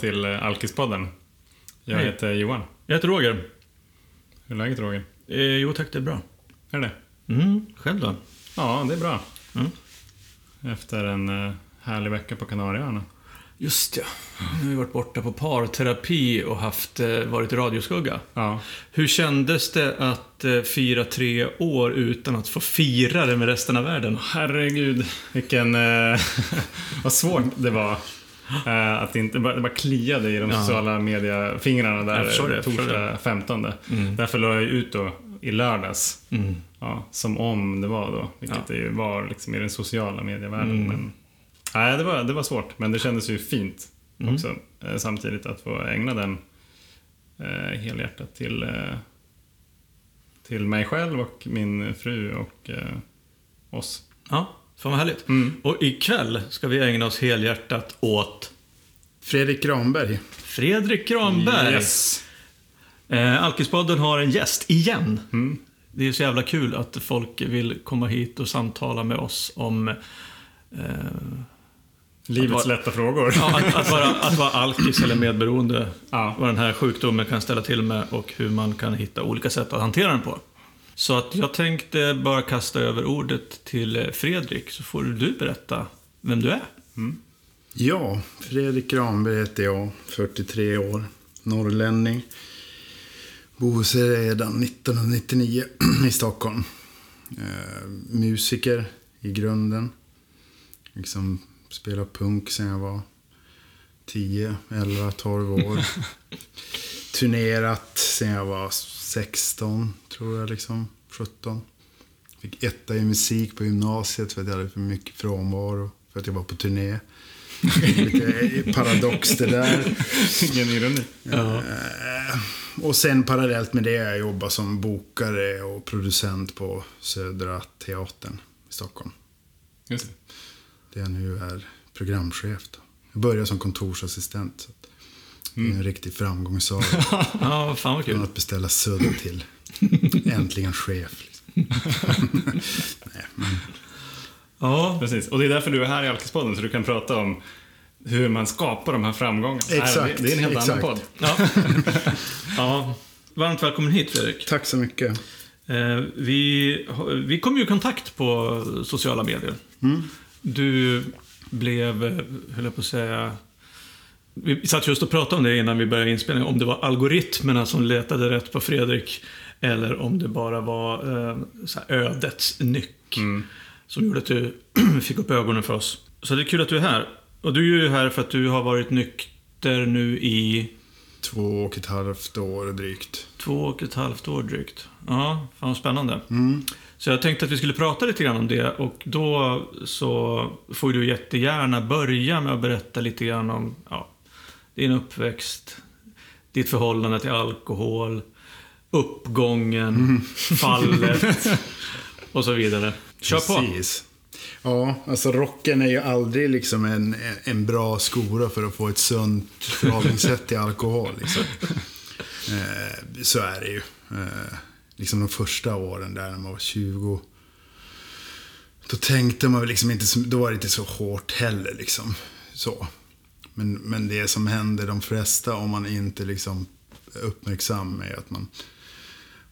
till eh, Alkispodden. Jag Hej. heter Johan. Jag heter Roger. Hur är läget Roger? Eh, jo tack, det är bra. Är det? Mm, själv då? Ja, det är bra. Mm. Efter en eh, härlig vecka på Kanarieöarna. Just ja. Nu har vi varit borta på parterapi och haft, eh, varit radioskugga. Ja. Hur kändes det att fira tre år utan att få fira det med resten av världen? Herregud, vilken... Vad svårt det var. Eh, att inte, det bara, det bara kliade i de Ja. sociala mediefingrarna där det, torsdag 15. Mm. Därför la jag ut då i lördags. Mm. Ja, som om det var då. Vilket Ja. det ju var liksom i den sociala medievärlden. Mm. Men, nej, det var, det var svårt. Men det kändes ju fint Mm. också. Eh, samtidigt att få ägna den eh, helhjärtat till, eh, till mig själv och min fru och eh, oss. Ja, fan vad härligt. Mm. Och ikväll ska vi ägna oss helhjärtat åt Fredrik Granberg. Fredrik Granberg. Yes. Eh, Alkispodden har en gäst, igen. Mm. Det är så jävla kul att folk vill komma hit och samtala med oss om eh, Livets vara- lätta frågor. ja, att, att, vara, att vara alkis eller medberoende. Ja. Vad den här sjukdomen kan ställa till med och hur man kan hitta olika sätt att hantera den på. Så att jag tänkte bara kasta över ordet till eh, Fredrik, så får du berätta vem du är. Ja, Fredrik Granberg heter jag, 43 år, norrlänning. Bor sedan 1999 i Stockholm. Eh, musiker i grunden. Liksom spelar punk sedan jag var 10, 11, 12 år. Turnerat sedan jag var 16, tror jag liksom. 17. Fick etta i musik på gymnasiet för att jag hade för mycket frånvaro. För att jag var på turné. Lite paradox det där. Ingen ironi. Ja. Eh, Och sen parallellt med det jag jobbar som bokare och producent på Södra Teatern i Stockholm. Just det. Där jag nu är programchef. Då. Jag började som kontorsassistent. Så är en riktig framgångssaga. ja, fan vad Från kul. att beställa sudd till äntligen chef. Liksom. Nej, men, Ja, Precis. Och det är därför du är här i Alkispodden, så du kan prata om hur man skapar de här framgångarna. Exakt, Det, är en helt exakt. annan podd. ja. ja. Varmt välkommen hit Fredrik. tack så mycket. Eh, vi, vi kom ju i kontakt på sociala medier. Du blev, eh, höll jag på att säga... Vi satt just och pratade om det innan vi började inspelningen. Om det var algoritmerna som letade rätt på Fredrik. Eller om det bara var eh, ödets nyck. Mm. Som gjorde att du fick upp ögonen för oss. Så det är kul att du är här. Och du är ju här för att du har varit nykter nu i Två och ett halvt år drygt. två och ett halvt år drygt. Ja, fan spännande. Mm. Så jag tänkte att vi skulle prata lite grann om det och då så får du jättegärna börja med att berätta lite grann om ja, din uppväxt, ditt förhållande till alkohol, uppgången, fallet och så vidare. Kör på! Precis. Ja, alltså rocken är ju aldrig liksom en, en bra skora för att få ett sunt förhållningssätt till alkohol. Liksom. Eh, så är det ju. Eh, liksom de första åren där när man var 20. Då tänkte man väl liksom inte, då var det inte så hårt heller liksom. Så. Men, men det som händer de flesta om man inte liksom är uppmärksam är att man,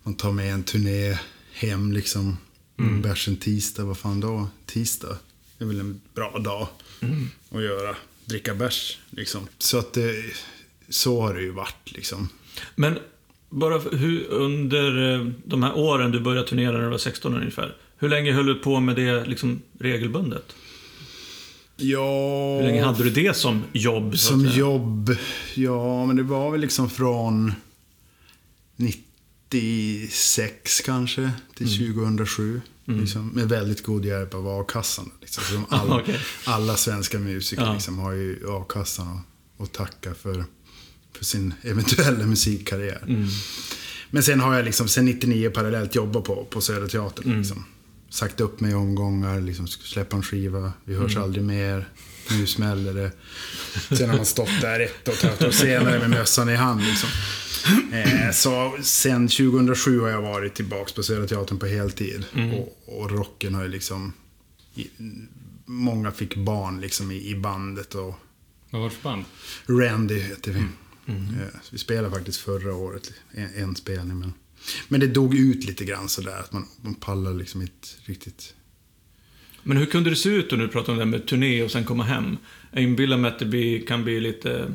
man tar med en turné hem liksom. Mm. Bärs en tisdag, vad fan då? Tisdag är väl en bra dag att göra. Dricka bärs liksom. Så att det, så har det ju varit liksom. Men bara för- hur, under eh, de här åren du började turnera när du var 16 ungefär. Hur länge höll du på med det liksom regelbundet? Ja... Hur länge hade du det som jobb? Som jobb, ja men det var väl liksom från 96 kanske till 2007. Liksom, med väldigt god hjälp av a-kassan. Liksom. Så de alla, Okej. alla svenska musiker Ja. liksom, har ju a-kassan att, att tacka för, för sin eventuella musikkarriär. Mm. Men sen har jag liksom, sen 99 parallellt jobbat på, på Södra Teatern. Mm. Liksom. Sagt upp mig i omgångar, liksom, släppa en skiva, vi hörs Mm. aldrig mer. Nu smäller det. Sen har man stått där ett och ett halvt år senare med mössan i hand. Liksom. Eh, så sen 2007 har jag varit tillbaka på Södra Teatern på heltid. Mm. Och, och rocken har ju liksom... I, många fick barn liksom i, i bandet och Vad var det för band? Randy heter vi. Mm. Eh, så vi spelade faktiskt förra året, en, en spelning. Men, men det dog ut lite grann sådär, att man, man pallar liksom inte riktigt. Men hur kunde det se ut då när du pratade om det här med turné och sen komma hem? Jag inbillar mig att det blir, kan bli lite,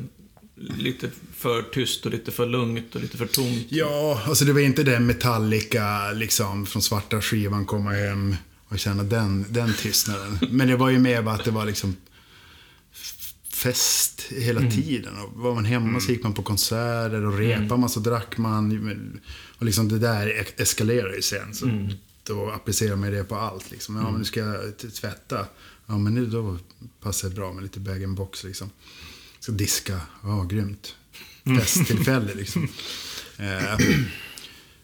lite för tyst och lite för lugnt och lite för tomt. Ja, alltså det var inte den Metallica liksom från svarta skivan komma hem och känna den, den tystnaden. Men det var ju mer bara att det var liksom fest hela tiden. Och var man hemma så gick man på konserter och repade man så drack man. Och liksom det där eskalerade ju sen. Så Då applicerar man det på allt. Liksom. Ja, men nu ska jag tvätta. Ja, men nu då passar det bra med lite bag-in-box liksom. Ska diska. Ja, grymt. Festtillfälle liksom. Eh,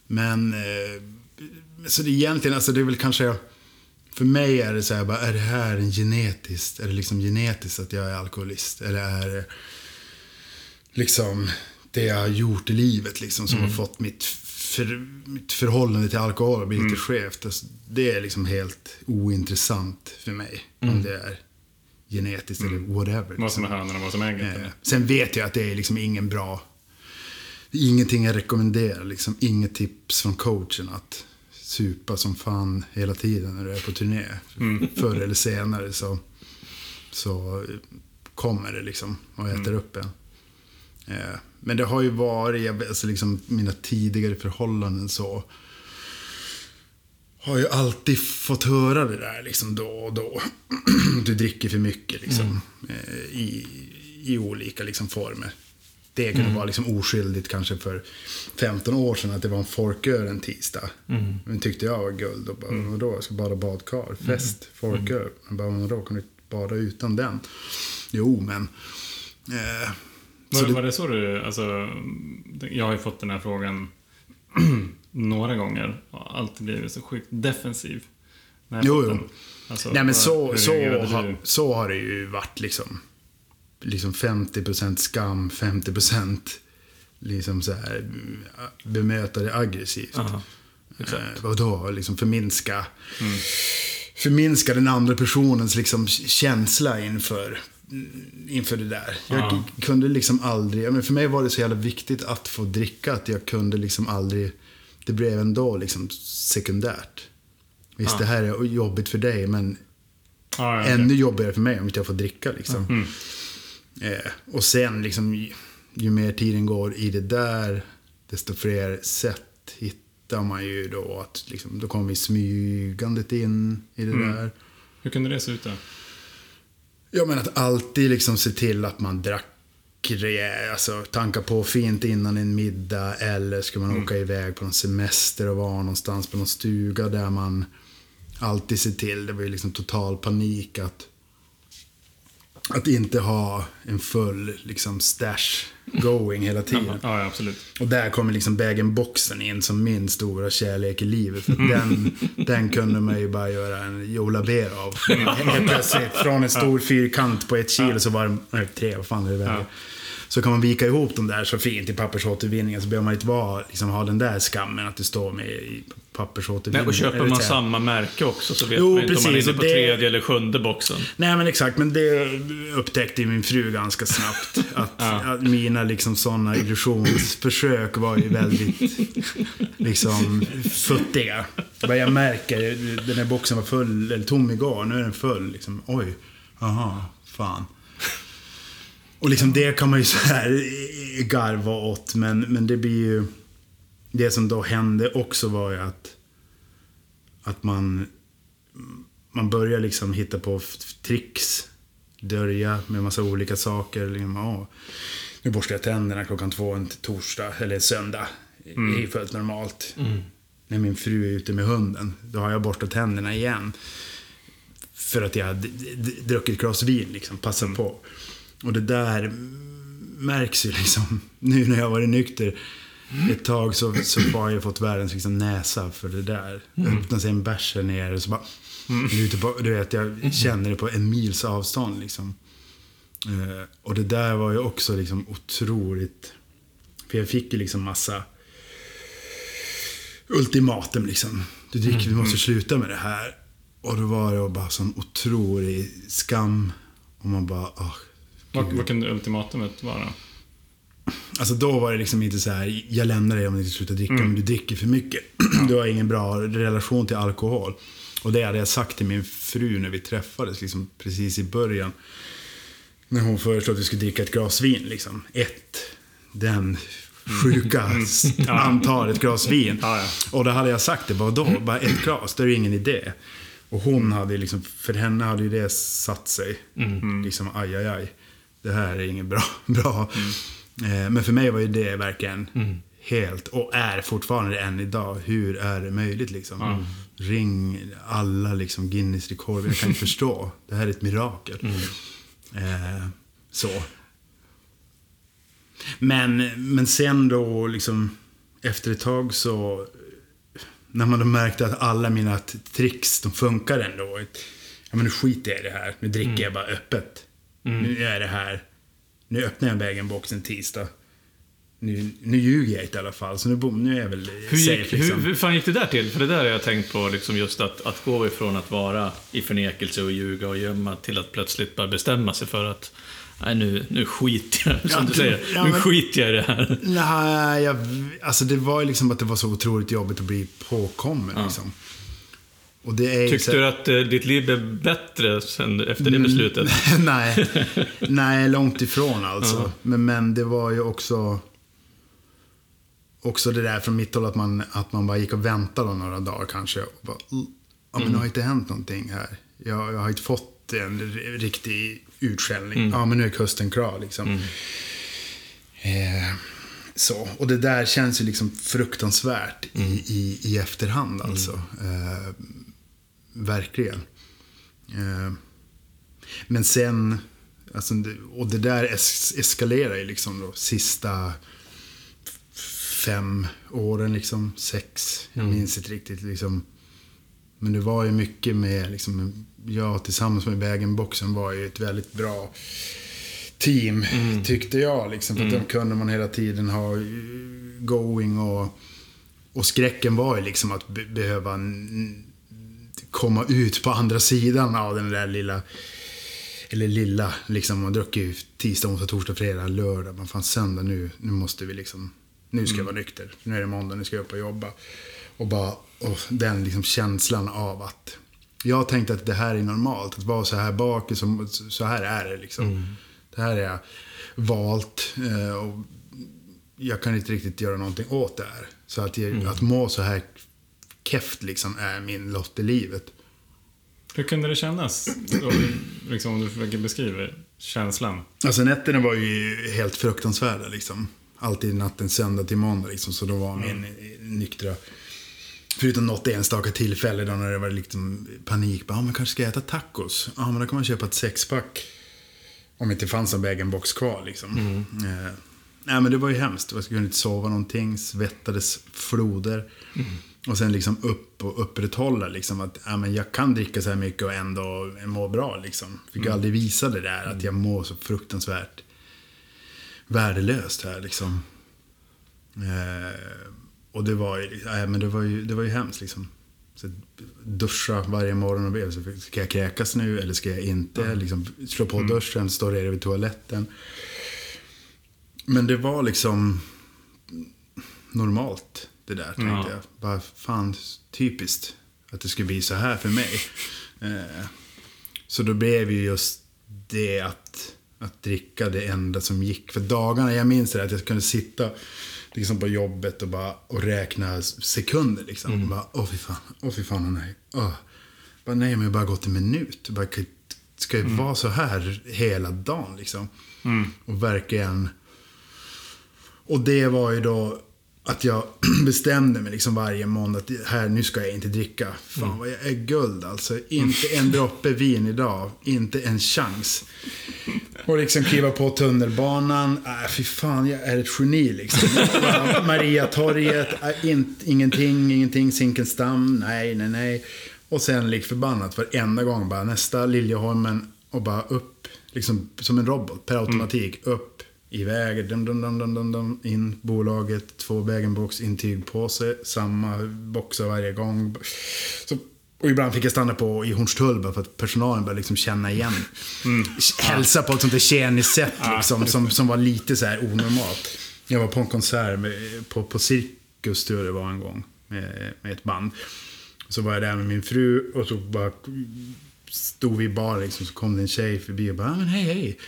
men, eh, så det egentligen, alltså det är väl kanske, för mig är det så här, bara, är det här en genetiskt, är det liksom genetiskt att jag är alkoholist? Eller är det liksom det jag har gjort i livet liksom som har fått mitt, för, mitt förhållande till alkohol att bli lite skevt? Alltså, det är liksom helt ointressant för mig. Om det är genetiskt eller whatever. Vad som liksom. är hönan och vad som är ägget? Eh, sen vet jag att det är liksom ingen bra... Ingenting jag rekommenderar. Liksom, inget tips från coachen att supa som fan hela tiden när du är på turné. Förr eller senare så, så kommer det liksom och äter upp en. Eh, men det har ju varit, alltså liksom mina tidigare förhållanden så har ju alltid fått höra det där liksom då och då. Du dricker för mycket liksom. eh, I, I olika liksom former. Det kunde vara liksom oskyldigt kanske för 15 år sedan att det var en folköl en tisdag. Men tyckte jag var guld. Och bara, vadå, jag ska bada badkar. Fest, folköl. Men bara, vadå, kan du bada utan den? Jo, men... Eh, Var, det- var det så du, alltså, jag har ju fått den här frågan några gånger och alltid blivit så sjukt defensiv. Jo, jo. Alltså, Nej men så, så, ha, så har det ju varit liksom. Liksom 50% skam, 50% liksom så här, mm, bemöta det aggressivt. Aha, Eh, vadå? Liksom förminska, förminska den andra personens liksom känsla inför, inför det där. Jag Ja. kunde liksom aldrig, ja, men för mig var det så jävla viktigt att få dricka att jag kunde liksom aldrig, det blev ändå liksom sekundärt. Visst, Ja. det här är jobbigt för dig, men Ja, ja, okej. ännu jobbigare för mig om inte jag får dricka liksom. Eh, och sen liksom, ju, ju mer tiden går i det där, desto fler sätt hittar man ju då att liksom, då kommer vi smygandet in i det där. Hur kunde det se ut då? Jag menar att alltid liksom se till att man drack alltså tanka på fint innan en middag eller ska man åka iväg på någon semester och vara någonstans på någon stuga där man alltid ser till, det var ju liksom total panik att att inte ha en full liksom stash going hela tiden. Ja, ja, absolut. Och där kommer liksom bag-in-boxen in som min stora kärlek i livet. För den, den kunde man ju bara göra en Jola Beer av. Helt plötsligt, från en stor fyrkant på ett kilo så var det tre, vad fan är det väger? Ja. Så kan man vika ihop dem där så fint i pappersåtervinningen så behöver man inte vara, liksom, ha den där skammen att det står med i Nej, pappersåtervinningen. och köper man samma märke också så vet Jo, man inte om man är inne på det- tredje eller sjunde boxen. Nej men exakt, men det upptäckte ju min fru ganska snabbt. Att, att mina liksom sådana illusionsförsök var ju väldigt liksom futtiga. Vad jag märker, den här boxen var full, eller tom igår, nu är den full. Liksom, oj, aha, fan. Och liksom det kan man ju så här garva åt, men, men det blir ju... Det som då hände också var ju att, att man man börjar liksom hitta på tricks. Dörja med massa olika saker. Liksom, åh, nu borstar jag tänderna klockan två en torsdag eller en söndag. Det är fullt normalt. När min fru är ute med hunden, då har jag borstat tänderna igen. För att jag har druckit ett glas vin, liksom, passat på. Och det där märks ju liksom. Nu när jag varit nykter ett tag så, så har jag fått världens liksom, näsa för det där. Mm. Öppnar sig en bärs här nere och så bara... Ute på, du vet, jag känner det på en mils avstånd liksom. Eh, och det där var ju också liksom otroligt... För jag fick ju liksom massa ultimatum liksom. Du dricker, vi måste sluta med det här. Och då var det bara sån otrolig skam. Och man bara, åh, Vad, vad kunde ultimatumet vara? Alltså då var det liksom inte så här, jag lämnar dig om du inte slutar dricka, Mm. om du dricker för mycket. Du har ingen bra relation till alkohol. Och det hade jag sagt till min fru när vi träffades, liksom precis i början. När hon föreslog att vi skulle dricka ett glas vin, liksom. Ett, den sjuka antar ett glas vin. Mm. Och då hade jag sagt det, bara då, bara ett glas, då är det ingen idé. Och hon hade liksom, för henne hade ju det satt sig. Liksom, aj, aj, aj. Det här är inget bra. bra. Eh, Men för mig var ju det verkligen helt, och är fortfarande än idag, hur är det möjligt liksom? Ring alla liksom Guinness rekord, jag kan inte förstå. Det här är ett mirakel. Eh, så. Men, men sen då liksom efter ett tag så när man då märkte att alla mina tricks, de funkar ändå. Ja men nu skiter jag i det här. Nu dricker jag bara öppet. Nu är det här. Nu öppnar jag bag en tisdag. Nu, nu ljuger jag inte i alla fall. Så nu, bom- nu är jag väl Hur, safe gick, liksom. hur, hur fan gick det där till? För det där har jag tänkt på, liksom just att, att gå ifrån att vara i förnekelse och ljuga och gömma till att plötsligt bara bestämma sig för att Nej, nu, nu skiter jag, som Ja, du säger. ja, nu men- skiter jag i det här. Nej, jag, alltså det var ju liksom att det var så otroligt jobbigt att bli påkommen liksom. Och det är ju så- Tyckte du att eh, ditt liv blev bättre sen, efter det Mm. beslutet? nej, nej, långt ifrån alltså. Men, men det var ju också... Också det där från mitt håll att man, att man bara gick och väntade några dagar kanske. Och bara, "Mm, ja, men det har inte hänt någonting här. Jag, jag har inte fått en riktig utskällning. Ja, men nu är kusten klar liksom. Eh, så. Och det där känns ju liksom fruktansvärt i, i, i efterhand alltså. Eh, verkligen. Eh, men sen, alltså, och det där es eskalerar ju liksom då sista fem åren, liksom sex. Jag minns inte riktigt liksom. Men det var ju mycket med, liksom, jag tillsammans med bag var ju ett väldigt bra team, tyckte jag. Liksom, för att de kunde man hela tiden ha eh, going och, och skräcken var ju liksom att be behöva komma ut på andra sidan av den där lilla eller lilla, liksom. Man druckit ju tisdag, onsdag, torsdag, fredag, lördag. Man fan söndag nu, nu måste vi liksom, nu ska jag vara nykter. Nu är det måndag, nu ska jag upp och jobba. Och bara, och den liksom känslan av att, jag tänkte att det här är normalt. Att vara så här bak, så, så här är det liksom. Det här är jag valt. eh, Och jag kan inte riktigt göra någonting åt det här. Så att, jag, att må så här keft liksom är min lott i livet. Hur kunde det kännas? Då, liksom, om du försöker beskriva känslan. Alltså nätterna var ju helt fruktansvärda liksom. Alltid natten söndag till måndag liksom. Så då var min eh, nyktra... Förutom något enstaka tillfälle då när det var liksom panik. Bara, ah, men kanske ska jag äta tacos? Ja, men då kan man köpa ett sexpack. Om det inte fanns en bag kvar liksom. Eh, nej men det var ju hemskt. Jag kunde inte sova någonting. Svettades floder. Och sen liksom upp och upprätthålla liksom att ja, men jag kan dricka så här mycket och ändå må bra liksom. Fick aldrig visa det där att jag mår så fruktansvärt värdelöst här liksom. Eh, och det var ju, nej, men det var ju, det var ju hemskt liksom. Så duscha varje morgon och be, så ska jag kräkas nu eller ska jag inte? Liksom, slå på duschen, stå redo vid toaletten. Men det var liksom normalt det där tänkte Ja. jag. Bara fan typiskt att det skulle bli så här för mig. Eh, så då blev ju just det att, att dricka det enda som gick. För dagarna, jag minns det att jag kunde sitta liksom på jobbet och bara och räkna sekunder liksom. Och bara, åh fy fan, åh fy fan, nej. Åh. Bara, nej, men jag bara gått en minut. Bara, ska det vara så här hela dagen liksom? Och verkligen... Och det var ju då att jag bestämde mig liksom varje måndag att här, nu ska jag inte dricka. Fan vad jag är guld alltså. Inte en droppe vin idag. Inte en chans. Och liksom kliva på tunnelbanan. Äh, fy fan, jag är ett geni liksom. Mariatorget. Äh, in, ingenting, ingenting. Zinkensdamm. Nej, nej, nej. Och sen lik förbannat varenda gång bara nästa Liljeholmen och bara upp. Liksom som en robot per automatik. Upp, iväg, dum, dum, dum, dum, dum, dum, in bolaget, två bag-in-box, intygpåse, samma boxar varje gång. Så Och ibland fick jag stanna på i Hornstull bara för att personalen började liksom känna igen. Mm. Hälsa på ett sånt där tjeniskt sätt liksom, som, som var lite så här onormalt. Jag var på en konsert med, på, på Cirkus tror jag det var en gång. Med, med ett band. Så var jag där med min fru och så bara stod vi i baren liksom, så kom det en tjej förbi och bara, "Ja, men hej hej.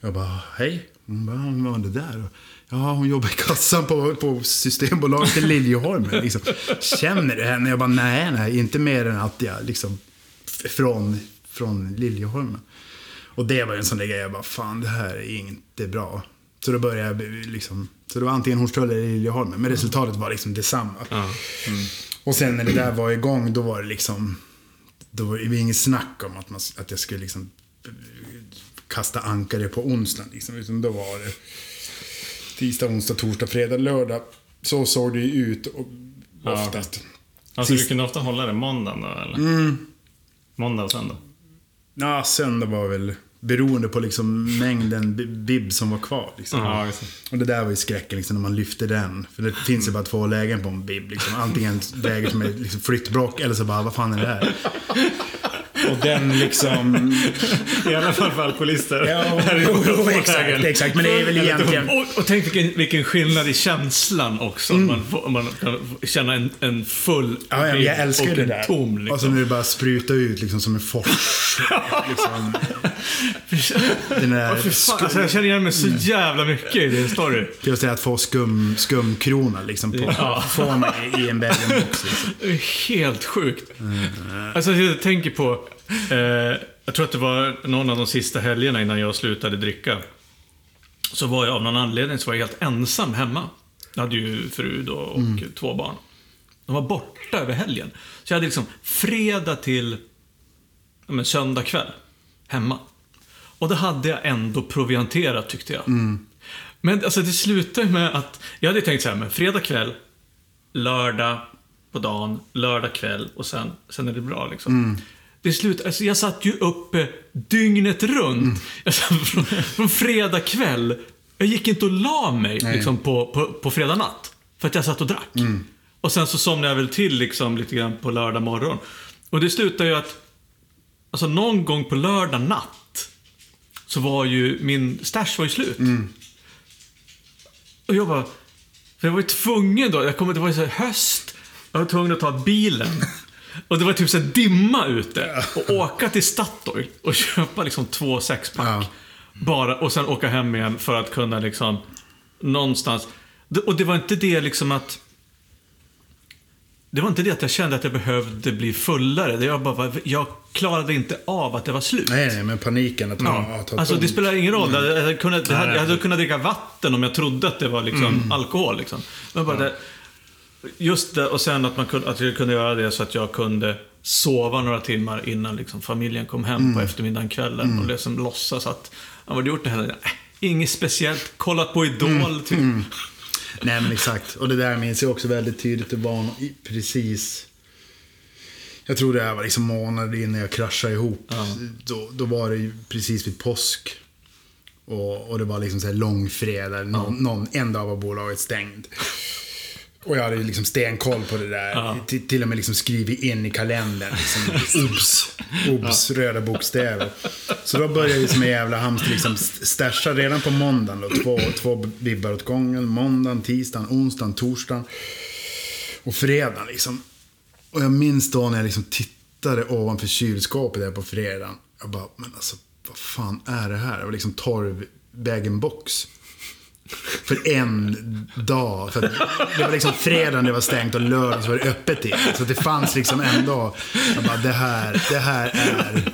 Jag bara, hej. Hon bara, "Ja, vad var det där? Ja, hon jobbar i kassan på, på Systembolaget i Liljeholmen. Liksom. Känner du henne? Jag bara, nej, nej, inte mer än att jag liksom från, från Liljeholmen. Och det var ju en sån där grej, jag bara, fan det här är inte bra. Så då började jag liksom, så det var antingen Hornstull eller Liljeholmen. Men resultatet var liksom detsamma. Ja. Och sen när det där var igång, då var det liksom... Då var det inget snack om att, man, att jag skulle liksom kasta ankare på onsdagen. Liksom. Utan då var det tisdag, onsdag, torsdag, fredag, lördag. Så såg det ju ut och Ja. oftast. Alltså du Sist- kunde ofta hålla det måndagen då eller? Mm. Måndag och söndag? Ja, söndag var väl beroende på liksom mängden bi- bib som var kvar. Liksom. Ja. Och det där var ju skräcken liksom, när man lyfte den. För det finns ju bara två lägen på en bib. Liksom. Antingen läge som är liksom flyttbrock eller så bara, vad fan är det här? Och den liksom... I alla fall för alkoholister. Ja, exakt, exakt. Men det är väl egentligen... Och, och tänk vilken, vilken skillnad i känslan också. Man, får, man kan få känna en, en full Mm. Ja, ja, jag älskar och det en där. tom. Och så Liksom. när det bara sprutar ut liksom som en fors. liksom, den där fy fan, alltså, jag känner igen mig så Mm. jävla mycket i din story. Det att få skum, skumkrona liksom på Ja. får man i, en bag-in-box. Liksom. Det är helt sjukt. Mm. Alltså jag tänker på, eh, jag tror att det var någon av de sista helgerna innan jag slutade dricka. Så var jag av någon anledning så var jag helt ensam hemma. Jag hade ju fru då och Mm. två barn. De var borta över helgen. Så jag hade liksom fredag till ja, men, söndag kväll hemma. Och det hade jag ändå provianterat tyckte jag. Men alltså det slutade med att, jag hade tänkt så här, men fredag kväll, lördag på dagen, lördag kväll och sen, sen är det bra liksom. Det slut, alltså jag satt ju uppe dygnet runt. Jag satt från, från fredag kväll. Jag gick inte och la mig liksom, på, på, på fredag natt. För att jag satt och drack. Och sen så somnade jag väl till liksom, lite grann på lördag morgon. Och det slutade ju att, alltså någon gång på lördag natt, så var ju min stash var ju slut. Och jag bara, för jag var ju tvungen då, jag kommer, det var ju så höst, jag var tvungen att ta bilen. Och det var typ så dimma ute. Och åka till Statoil och köpa liksom två sexpack. Ja. Bara, och sen åka hem igen för att kunna liksom någonstans. Och det var inte det liksom att det var inte det att jag kände att jag behövde bli fullare. Det jag, bara, jag klarade inte av att det var slut. Nej, nej, men paniken att Ja. ja. ta Alltså det spelar ingen roll. Jag, hade kunnat, jag, hade, Nej, jag hade kunnat dricka vatten om jag trodde att det var liksom alkohol. Liksom. Men bara det, just det, och sen att, man kunde, att jag kunde göra det så att jag kunde sova några timmar innan liksom, familjen kom hem på eftermiddagen, kvällen och liksom låtsas att, ja, vad har du gjort det här? Äh, inget speciellt, kollat på Idol, typ. Nej, men exakt. Och det där minns jag också väldigt tydligt. Det var precis... Jag tror det här var liksom månader innan jag kraschade ihop. Ja. Då, då var det ju precis vid påsk. Och, och det var liksom så här långfredag. Någon, någon, en dag var bolaget stängd. Och jag hade ju liksom stenkoll på det där. Ja. Till, till och med liksom skrivit in i kalendern. Liksom, obs, obs, röda bokstäver. Så då började jag som en jävla hamster liksom st- stasha redan på måndagen. Då, två, två bibbar åt gången. Måndagen, tisdagen, onsdagen, torsdagen. Och fredagen liksom. Och jag minns då när jag liksom tittade ovanför kylskåpet där på fredagen. Jag bara, men alltså vad fan är det här? Det var liksom torv bag-in-box. För en dag. För det var liksom fredagen det var stängt och lördag så var det öppet igen. Så det fanns liksom ändå. Jag bara, det här, det här är...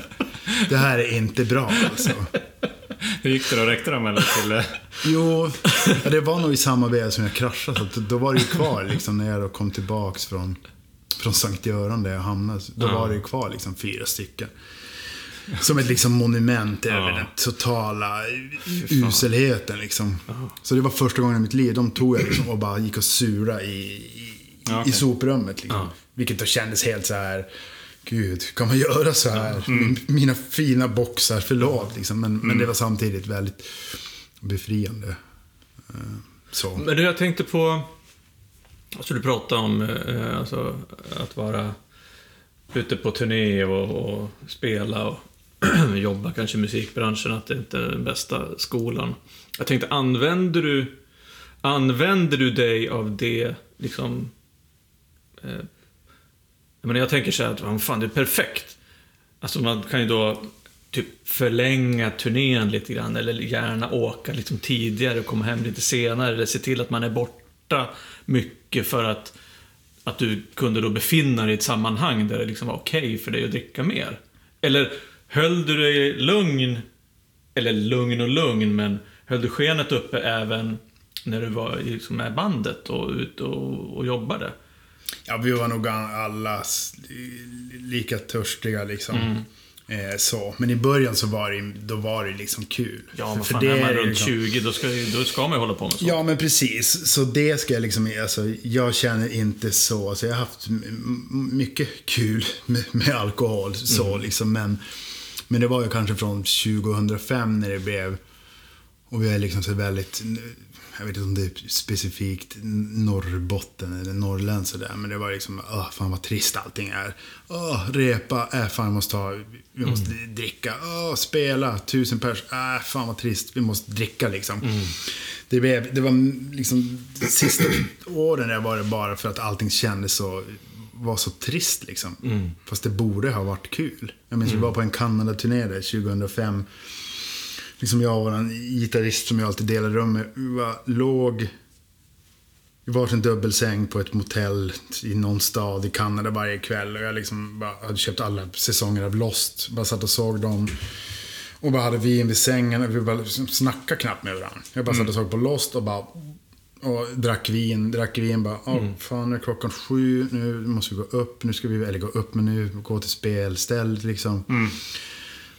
Det här är inte bra alltså. Hur gick det då? Räckte de eller till... eh, Jo, ja, det var nog i samma veva som jag kraschade. Så då var det ju kvar liksom när jag då kom tillbaks från, från Sankt Göran där jag hamnade. Då var det ju kvar liksom fyra stycken. Som ett liksom monument över den totala uselheten liksom. Så det var första gången i mitt liv. De tog jag liksom och bara gick och sura i, i, Ja, i soprummet. Liksom. Vilket då kändes helt så här. Gud, kan man göra så här? Min, mina fina boxar, förlåt. Liksom. Men, men det var samtidigt väldigt befriande. Eh, Så. Men du, jag tänkte på... Alltså du pratade om eh, alltså, att vara ute på turné och, och spela och jobba kanske i musikbranschen, att det inte är den bästa skolan. Jag tänkte, använder du, använder du dig av det, liksom... Eh, jag, menar, jag tänker så här att, fan, det är perfekt. Alltså man kan ju då typ förlänga turnén lite grann, eller gärna åka liksom tidigare och komma hem lite senare, eller se till att man är borta mycket för att, att du kunde då befinna dig i ett sammanhang där det liksom var okej okay för dig att dricka mer. Eller höll du dig lugn, eller lugn och lugn, men höll du skenet uppe även när du var liksom med bandet och ute och, och jobbade? Ja, vi var nog alla lika törstiga liksom. Mm. Eh, så. Men i början så var det, då var det liksom kul. Ja, men fan, för det är man runt liksom... 20, då ska, då ska man ju hålla på med sånt. Ja, men precis. Så det ska jag liksom, alltså, jag känner inte så. Alltså, jag har haft mycket kul med, med alkohol, så mm. liksom. Men, men det var ju kanske från 2005 när det blev, och vi är liksom så väldigt jag vet inte om det är specifikt Norrbotten eller Norrland sådär. Men det var liksom, åh, fan vad trist allting är. Åh, repa, äh, fan vi måste ha, vi måste mm. dricka. Åh, spela, tusen pers, äh, fan vad trist, vi måste dricka liksom. Mm. Det, blev, det var liksom, de sista åren där var det bara för att allting kändes så var så trist liksom. Mm. Fast det borde ha varit kul. Jag minns mm. vi var på en Kanada-turné där 2005 liksom jag och en gitarrist som jag alltid delar rum med, vi var, låg i varsin dubbelsäng på ett motell i någon stad i Kanada varje kväll. Och jag liksom bara hade köpt alla säsonger av Lost. Bara satt och såg dem. Och bara hade vin vid sängen. Och vi bara liksom snackade knappt med varandra. Jag bara mm. satt och såg på Lost och bara... Och drack vin, drack vin bara. Åh, mm. fan nu är klockan sju. Nu måste vi gå upp. Nu ska vi, eller gå upp, men nu gå till spelställ liksom. Mm.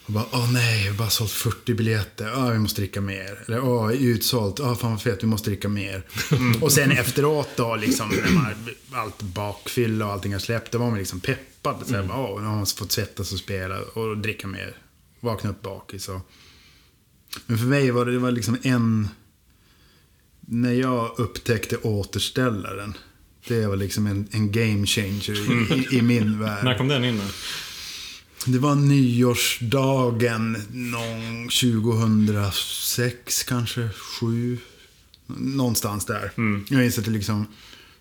Och bara, åh nej, vi har bara sålt 40 biljetter. Åh, vi måste dricka mer. Eller, åh, utsålt. Åh, fan vad fett, vi måste dricka mer. Mm. Och sen efteråt då, liksom, när man, allt bakfylla och allting har släppt, då var man liksom peppad. Så mm. åh, nu har man fått svettas och spela och dricka mer. Vakna upp bakis och... Men för mig var det, det var liksom en... När jag upptäckte återställaren. Det var liksom en, en game changer i, i, i min värld. När kom den in då? Det var nyårsdagen någon 2006 kanske, 7. Någonstans där. Mm. Jag minns att jag liksom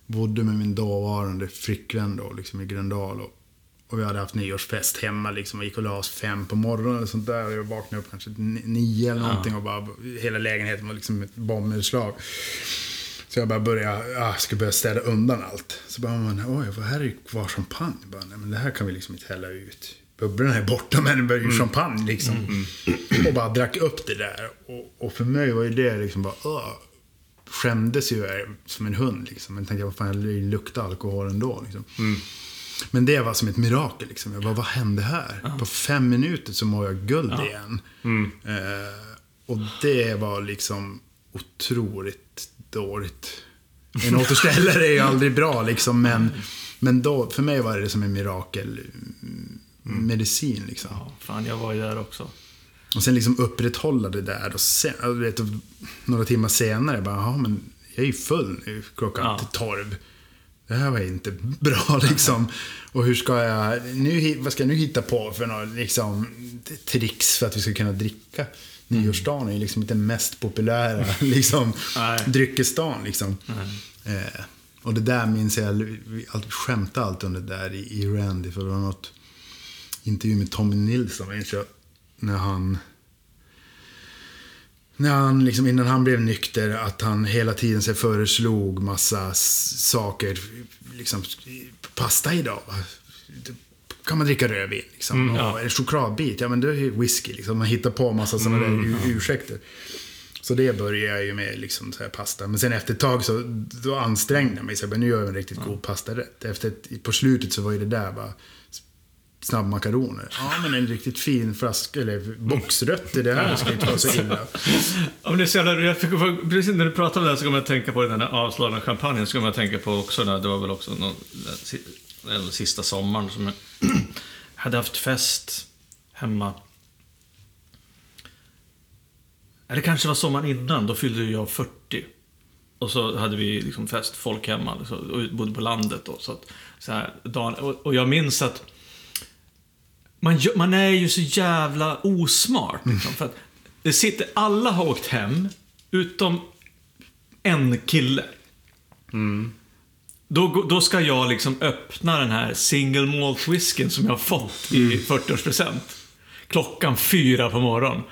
bodde med min dåvarande flickvän då, liksom i Gröndal. Och, och vi hade haft nyårsfest hemma liksom och gick och la oss fem på morgonen och sånt där. Och jag vaknade upp kanske nio eller någonting ja. och bara hela lägenheten var liksom ett bombnedslag. Så jag bara började, jag ska börja städa undan allt. Så bara, man, oj, vad här är ju kvar champagne. Bara, nej, men det här kan vi liksom inte hälla ut bubblorna är borta men det började ju mm. champagne liksom. Mm. Och bara drack upp det där. Och, och, för mig var ju det liksom bara, uh, skämdes ju som en hund liksom. Men tänkte, vad fan, det luktar alkohol ändå liksom. Mm. Men det var som ett mirakel liksom. Jag bara, vad hände här? Ja. På fem minuter så mår jag guld ja. igen. Mm. Eh, och det var liksom otroligt dåligt. En återställare är ju aldrig bra liksom, men, men då, för mig var det som en mirakel mm. medicin liksom. Ja, fan, jag var ju där också. Och sen liksom upprätthålla det där och sen, vet, några timmar senare bara, ja men jag är ju full nu klockan ja. tolv. Det här var inte bra liksom. Och hur ska jag, nu, vad ska jag nu hitta på för några liksom, tricks för att vi ska kunna dricka? Nyårsdagen är ju liksom inte den mest populära liksom, dryckesdagen. Liksom. Eh, och det där minns jag, vi skämtade alltid om det där i, i Randy. För det var något intervju med Tommy Nilsson, minns jag. När han... När han, liksom, innan han blev nykter, att han hela tiden sig föreslog massa saker. Liksom, pasta idag. Kan man dricka rödvin? Liksom. Mm, ja. En chokladbit? Ja, men det är ju whisky. Liksom. Man hittar på massa sådana mm, där ursäkter. Så det började jag ju med, liksom, så här, pasta. Men sen efter ett tag så då ansträngde jag mig. Så bara, nu gör jag en riktigt ja. god pastarätt. Efter ett, på slutet så var ju det där bara snabbmakaroner. Ja, men en riktigt fin flaska, eller boxrötter, det här ska inte vara så illa. Ja, men det är så jävla, jag fick, precis när du pratade om det här så kommer jag att tänka på den där avslagna champagnen. Så kommer jag att tänka på också, det var väl också någon, den sista sommaren som jag hade haft fest hemma. Eller kanske var sommaren innan, då fyllde jag 40. Och så hade vi liksom fest, folk hemma, liksom, och bodde på landet då. Så att, så här, dagen, och, och jag minns att man, man är ju så jävla osmart. Liksom, för att det sitter, alla har åkt hem, utom en kille. Då, gå- då ska jag liksom öppna den här single malt whiskyn som jag har fått i 40-årspresent. Klockan fyra på morgonen.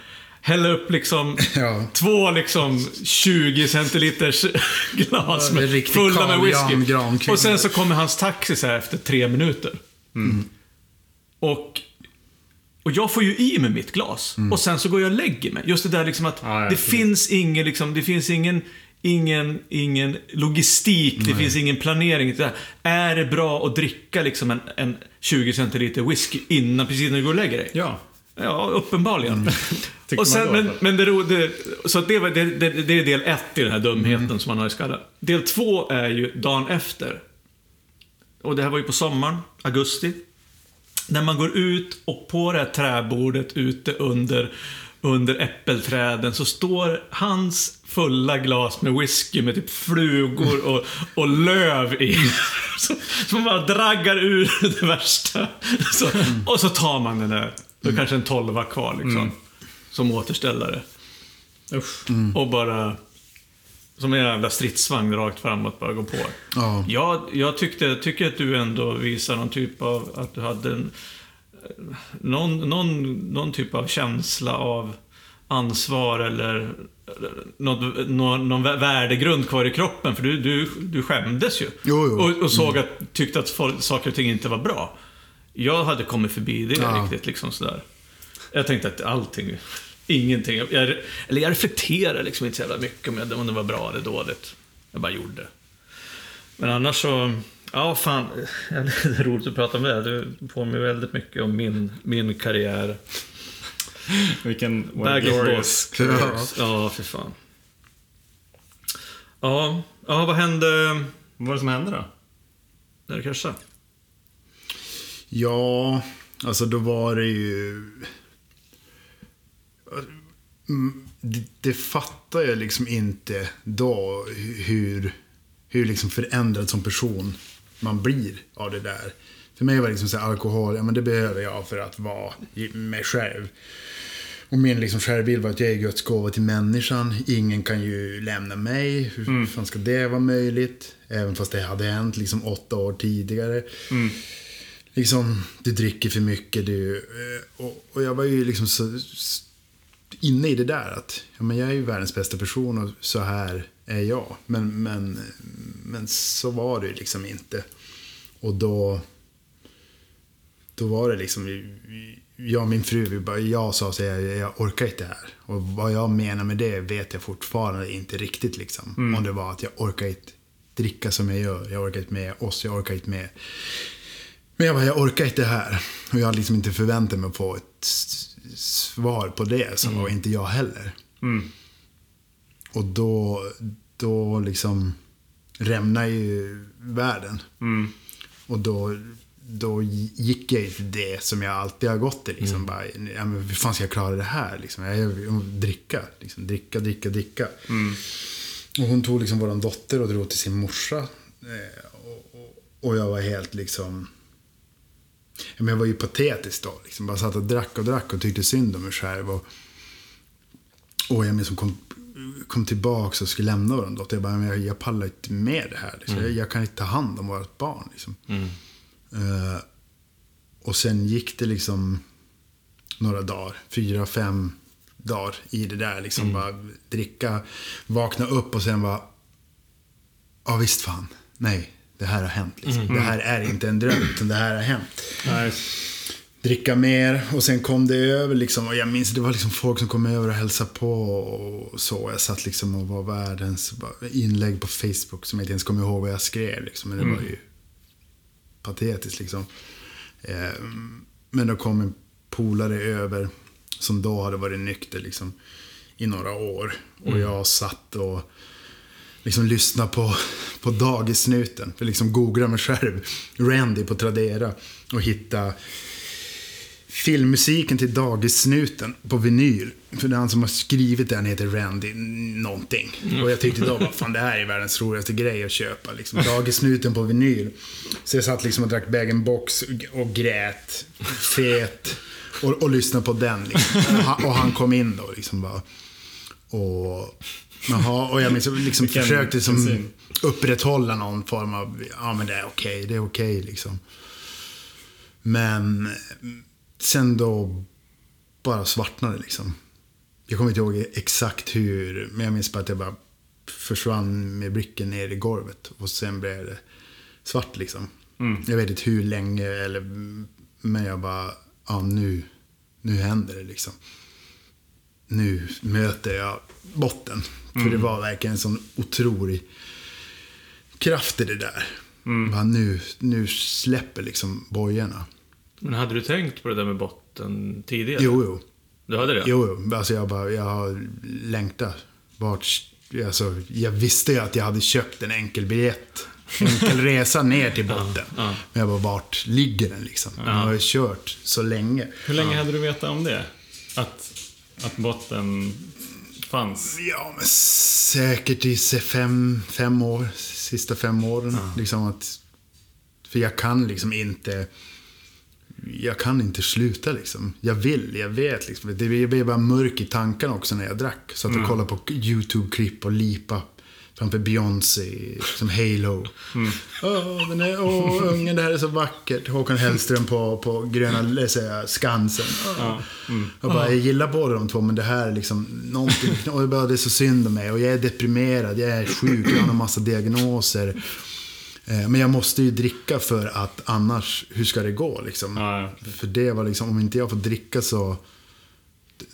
Hälla upp liksom Ja. två liksom 20 centiliters glas med, fulla med whisky. Och sen så kommer hans taxi så här efter tre minuter. Och, och jag får ju i mig mitt glas. Och sen så går jag och lägger mig. Just det där liksom att Ja, ja, det finns ingen, liksom, det finns ingen, ingen, ingen logistik, det finns ingen planering. Det. Är det bra att dricka liksom en, en 20 centiliter whisky innan, precis när du går och lägger dig? Ja. Ja, uppenbarligen. Tycker och sen, men, men det, det, så det, det, det, det är del ett i den här dumheten som man har i skallen. Del två är ju dagen efter. Och det här var ju på sommaren, augusti. När man går ut och på det här träbordet ute under, under äppelträden så står hans fulla glas med whisky med typ flugor och, och löv i. Så, så man bara draggar ur det värsta. Så, och så tar man den där, då kanske en tolva kvar liksom. Som återställare. Usch. Och bara... Som en jävla stridsvagn rakt framåt bara gå på. Ja. Jag, jag tyckte, tycker att du ändå visar någon typ av... Att du hade en... Någon, någon, någon typ av känsla av ansvar eller något, någon, någon vä- värdegrund kvar i kroppen. För du, du, du skämdes ju. Jo, jo. Och, och såg att, tyckte att folk, saker och ting inte var bra. Jag hade kommit förbi det Ja. riktigt liksom sådär. Jag tänkte att allting, ingenting. Jag, eller jag reflekterade liksom inte så jävla mycket om, jag, om det var bra eller dåligt. Jag bara gjorde. Men annars så, ja fan, det är roligt att prata med dig. Du påminner väldigt mycket om min, min karriär. Vilken Bag of glorious boss. career. Ja, för fan. Ja, ja vad hände Vad var det som hände då? när du kraschade? Ja, alltså då var det ju... Mm, Det, det fattar jag liksom inte då hur, hur liksom förändrad som person man blir av det där. För mig var det liksom så här, alkohol, ja men det behöver jag för att vara mig själv. Och min liksom självbild var att jag är Guds gåva till människan. Ingen kan ju lämna mig. Hur fan ska det vara möjligt? Även fast det hade hänt liksom åtta år tidigare. Liksom, du dricker för mycket. Du, eh, och, och jag var ju liksom så inne i det där att ja, men jag är ju världens bästa person och så här är jag. Men, men, men så var det ju liksom inte. Och då, då var det liksom, jag och min fru, vi bara, jag sa så här, jag, orkar inte det här. Och vad jag menar med det vet jag fortfarande inte riktigt liksom. Om det var att jag orkar inte dricka som jag gör, jag orkar inte med oss, jag orkar inte med men jag bara, jag orkar inte det här. Och jag hade liksom inte förväntat mig att få ett svar på det. Så var inte jag heller. Mm. Och då, då liksom rämnar ju världen. Mm. Och då, då gick jag till det som jag alltid har gått till. Liksom. Bara, ja, men hur fan ska jag klara det här? Liksom? Jag, jag, dricka, liksom. dricka, dricka, dricka. Och hon tog liksom våran dotter och drog till sin morsa. Eh, och, och, och jag var helt liksom... Men jag var ju patetisk då. Liksom. Bara satt och drack och drack och tyckte synd om mig själv. Och, och jag liksom kom, kom tillbaka och skulle lämna våran dotter. Jag bara, men jag, jag pallar inte med det här. Liksom. Jag, jag kan inte ta hand om vårt barn. Liksom. Eh, och sen gick det liksom några dagar, fyra, fem dagar i det där. Liksom bara dricka, vakna upp och sen bara, ja visst fan, nej, det här har hänt. Liksom. Det här är inte en dröm, utan det här har hänt. Nej. Dricka mer och sen kom det över liksom. Och jag minns det var liksom folk som kom över och hälsade på och så. Jag satt liksom och var världens inlägg på Facebook som jag inte ens kommer ihåg vad jag skrev. Liksom. Men det var ju patetiskt liksom. Eh, Men då kom en polare över som då hade varit nykter liksom i några år. Och jag satt och liksom lyssna på, på Dagissnuten. För liksom googla mig själv. Randy på Tradera. Och hitta filmmusiken till Dagissnuten på vinyl. För det är han som har skrivit den heter Randy någonting. Och jag tyckte då, vad fan det här är världens roligaste grej att köpa. Liksom. Dagissnuten på vinyl. Så jag satt liksom och drack bag-in-box och, och grät. Fet. Och, och lyssnade på den liksom. och, han, och han kom in då liksom bara. Och, jaha, och jag minns, liksom Vilken försökte liksom upprätthålla någon form av, ja men det är okej, det är okej liksom. Men sen då bara svartnade liksom. Jag kommer inte ihåg exakt hur, men jag minns bara att jag bara försvann med blicken ner i golvet. Och sen blev det svart liksom. Jag vet inte hur länge, eller, men jag bara, ja nu, nu händer det liksom. Nu möter jag botten. För det var verkligen en sån otrolig kraft i det där. Bara nu, nu släpper liksom bojorna. Men hade du tänkt på det där med botten tidigare? Jo, jo. Du hade det? Jo, jo. Alltså jag bara, jag har längtat. Vart, alltså, jag visste ju att jag hade köpt en enkel biljett. Enkel resa ner till botten. ja. Men jag bara, vart ligger den liksom? Jag har ju kört så länge. Hur länge hade du vetat om det? Att, att botten fanns? Ja, men säkert i fem, fem år. Sista fem åren. Liksom att, för jag kan liksom inte... Jag kan inte sluta liksom. Jag vill, jag vet liksom. Det blev bara mörk i tankarna också när jag drack. Så att jag kollade på YouTube-klipp och lipa framför Beyoncé, som Halo. Åh, den är, åh, ungen, det här är så vackert. Håkan Hellström på, på gröna, säger jag, Skansen. Åh. Jag, bara, jag gillar båda de två, men det här är liksom någonting. Och jag bara, det är så synd om mig. Och jag är deprimerad, jag är sjuk, jag har en massa diagnoser. Eh, Men jag måste ju dricka för att annars, hur ska det gå liksom? Ja, ja. För det var liksom, om inte jag får dricka så,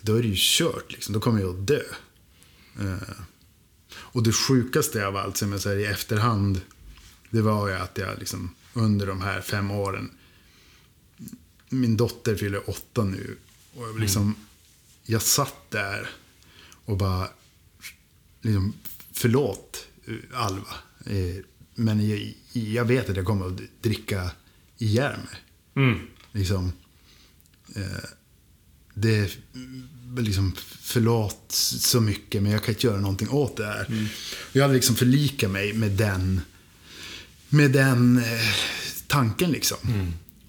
då är det ju kört liksom. Då kommer jag att dö. Och det sjukaste av allt, som jag säger i efterhand, det var ju att jag liksom under de här fem åren, min dotter fyller åtta nu. Och jag liksom, jag satt där och bara, liksom, förlåt eh, Alva. Eh, Men jag, jag vet att jag kommer att dricka ihjäl mig. Mm. Liksom, eh, det liksom, förlåt så mycket, men jag kan inte göra någonting åt det här. Jag hade liksom förlikat mig med den, med den eh, tanken liksom.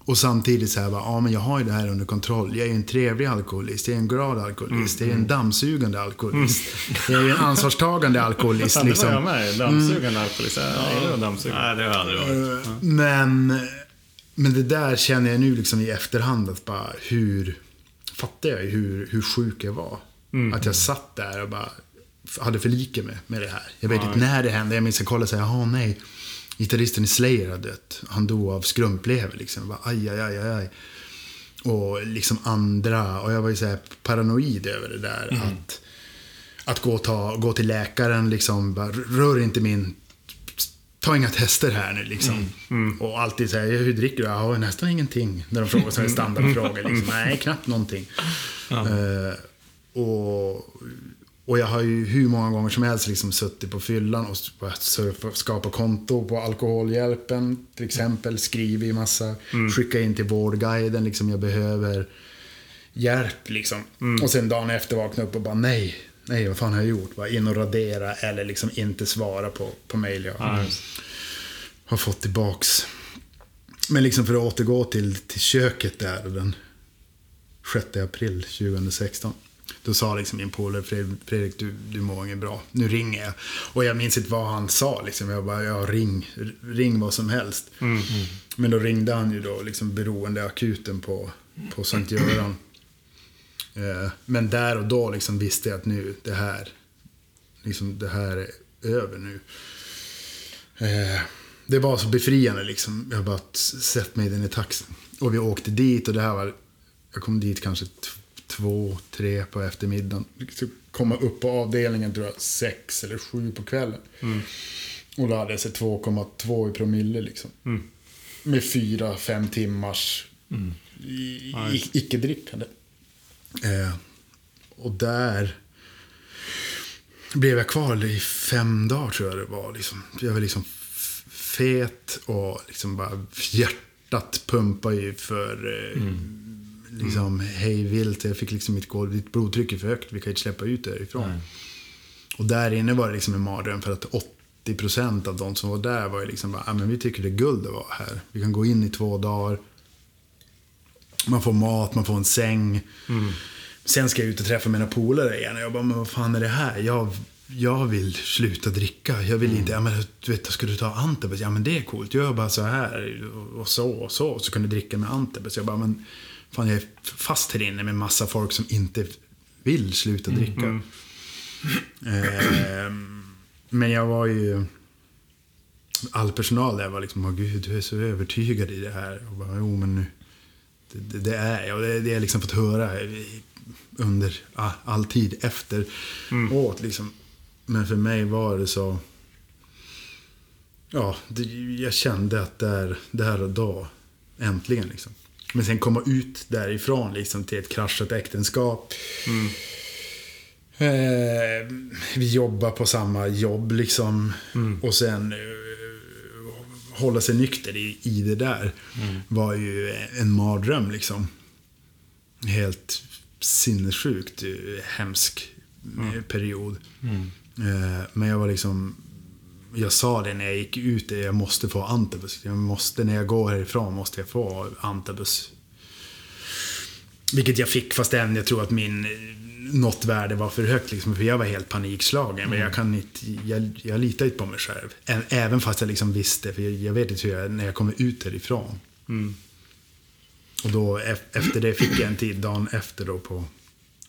Och samtidigt så här, bara, ja men jag har ju det här under kontroll. Jag är ju en trevlig alkoholist, jag är en glad alkoholist, jag är en dammsugande alkoholist. Jag är en ansvarstagande alkoholist. Fan, det var jag liksom. med. Dammsugande alkoholist. Jag gillar att dammsuga. Nej, det har jag aldrig varit. Eh, Men, men det där känner jag nu liksom i efterhand att bara hur, fattar jag hur, hur sjuk jag var. Att jag satt där och bara hade förlikat mig med det här. Jag vet inte när det hände. Jag minns att jag kollade och sa, jaha nej. Gitarristen i Slayer hade dött. Han dog av skrumplever liksom. Jag bara, aj, aj, aj, aj. Och liksom andra, och jag var ju så paranoid över det där. Att, att gå, och ta, gå till läkaren liksom, bara, rör inte min ta inga tester här nu liksom. Och alltid säga, hur dricker du? Ja, nästan ingenting. När de frågar sådana standardfrågor. Liksom. Nej, knappt någonting. Eh, och, och jag har ju hur många gånger som helst liksom suttit på fyllan och börjat surfa, skapa konto på Alkoholhjälpen till exempel. Skrivit massa, skicka in till Vårdguiden. Liksom, jag behöver hjälp liksom. Och sen dagen efter vakna upp och bara nej. Nej, vad fan har jag gjort? Bara in och radera eller liksom inte svara på, på mejl jag Ja, just. har fått tillbaks. Men liksom för att återgå till, till köket där den 6 april 2016. Då sa liksom min polare Fred- Fredrik, du, du mår inget bra. Nu ringer jag. Och jag minns inte vad han sa. Liksom. Jag bara, ja ring, ring vad som helst. Men då ringde han ju då liksom beroendeakuten på, på Sankt Göran. Eh, Men där och då liksom visste jag att nu, det här, liksom, det här är över nu. Eh, det var så befriande liksom. Jag bara sett mig i den i taxin. Och vi åkte dit och det här var, jag kom dit kanske två, tre på eftermiddagen. Komma upp på avdelningen tror jag sex eller sju på kvällen. Och då hade jag sett 2,2 i promille liksom. Med fyra, fem timmars i, icke-drickande. Eh, och där blev jag kvar i fem dagar tror jag det var. Liksom. Jag var liksom fet och liksom bara hjärtat pumpade ju för eh, liksom hej vilt. Jag fick liksom mitt golv, ditt blodtryck är för högt, vi kan inte släppa ut det därifrån. Nej. Och där inne var det liksom en mardröm för att 80% av de som var där var ju liksom bara, ah, men vi tycker det är guld att vara här. Vi kan gå in i två dagar. Man får mat, man får en säng. Sen ska jag ut och träffa mina polare igen. Och jag bara, men vad fan är det här? Jag, jag vill sluta dricka. Jag vill inte, ja men du vet, ska du ta Antabus? Ja men det är coolt. Gör bara så här och så och så. Och så kan du dricka med Antabus. Jag bara, men fan jag är fast här inne med massa folk som inte vill sluta dricka. Eh, men jag var ju... All personal där var liksom, åh gud, du är så övertygad i det här. Och bara, jo men nu, det, är jag. Och det, det jag liksom fått höra under all tid efter åt liksom. Men för mig var det så... Ja, det, jag kände att där, där och då, äntligen liksom. Men sen komma ut därifrån liksom till ett kraschat äktenskap. Eh, vi jobbar på samma jobb liksom. Och sen eh, hålla sig nykter i, i det där var ju en mardröm liksom. Helt sinnessjukt eh, hemsk eh, period. Eh, men jag var liksom... Jag sa det när jag gick ut, det, jag måste få antabus. Jag måste, när jag går härifrån måste jag få antabus. Vilket jag fick, fast än jag tror att min något värde var för högt. Liksom, för jag var helt panikslagen. Men jag kan inte, jag, jag litar inte på mig själv. Även fast jag liksom visste, för jag, jag vet inte hur jag, när jag kommer ut härifrån. Och då efter det fick jag en tid, dagen efter då på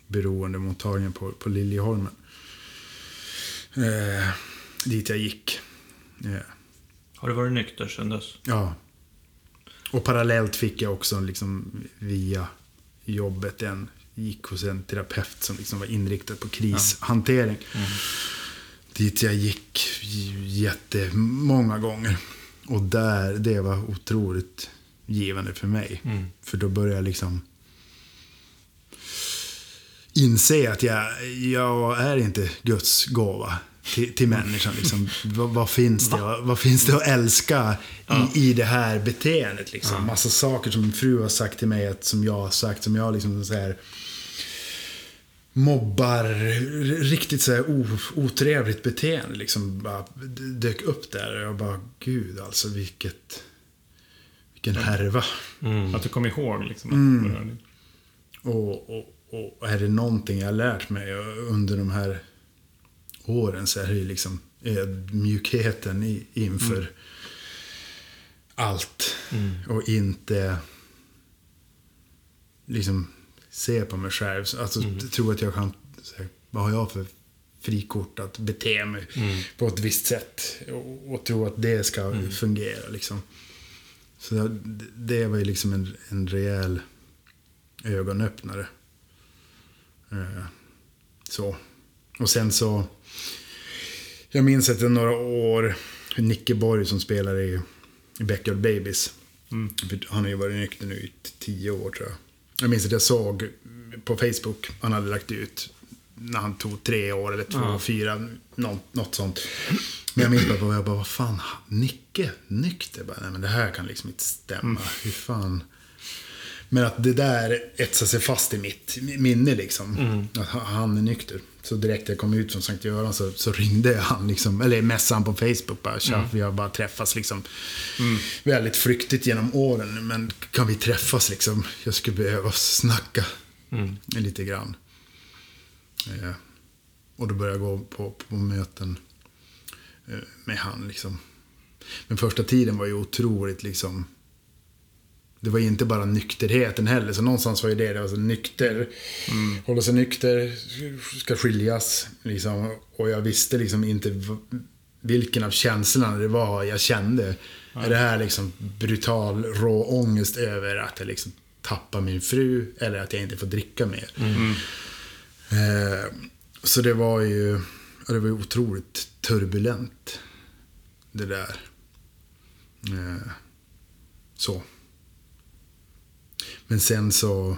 beroendemottagningen på, på Liljeholmen. Eh, dit jag gick. Eh, Har du varit nykter sedan dess? Ja. Och parallellt fick jag också liksom via jobbet en, gick hos en terapeut som liksom var inriktad på krishantering. Dit jag gick jättemånga gånger. Och där, det var otroligt givande för mig. För då började jag liksom inse att jag, jag är inte Guds gåva till, till människan. Liksom. Vad, vad, finns det, vad finns det att älska i, i det här beteendet? Liksom? Massa saker som min fru har sagt till mig, att, som jag har sagt, som jag liksom så här, mobbar, riktigt så här o, otrevligt beteende liksom bara dök upp där. Och jag bara, gud alltså vilket, vilken härva. Att du kom ihåg liksom. Var- Och, och, och är det någonting jag har lärt mig under de här åren så är det ju liksom ödmjukheten i, inför allt. Och inte liksom se på mig själv. Alltså tro att jag kan, här, vad har jag för frikort att bete mig på ett visst sätt. Och, och tro att det ska fungera liksom. Så det, det var ju liksom en, en rejäl ögonöppnare. Eh, så. Och sen så... Jag minns att det några år, Nicke Borg som spelar i, Backyard Babies. För Han har ju varit nykter nu i tio år tror jag. Jag minns att jag såg på Facebook, han hade lagt ut när han tog tre år eller två, fyra, något, något sånt. Men jag minns bara, jag bara, vad fan, Nicke nykter? Bara, nej men det här kan liksom inte stämma. Hur fan... Men att det där etsar sig fast i mitt minne liksom. Att ha- han är nykter. Så direkt jag kom ut från Sankt Göran så, så ringde jag han liksom. Eller messade han på Facebook bara. Tja, vi har bara träffats liksom. Väldigt flyktigt genom åren. Men kan vi träffas liksom? Jag skulle behöva snacka lite grann. Eh, och då började jag gå på, på möten eh, med han liksom. Men första tiden var ju otroligt liksom det var inte bara nykterheten heller. Så någonstans var ju det, det var så nykter. Hålla sig nykter, ska skiljas. Liksom. Och jag visste liksom inte vilken av känslorna det var jag kände. Är det här liksom brutal, rå ångest över att jag liksom tappar min fru eller att jag inte får dricka mer. Eh, så det var ju ja, det var ju otroligt turbulent. Det där. Eh, så. Men sen så,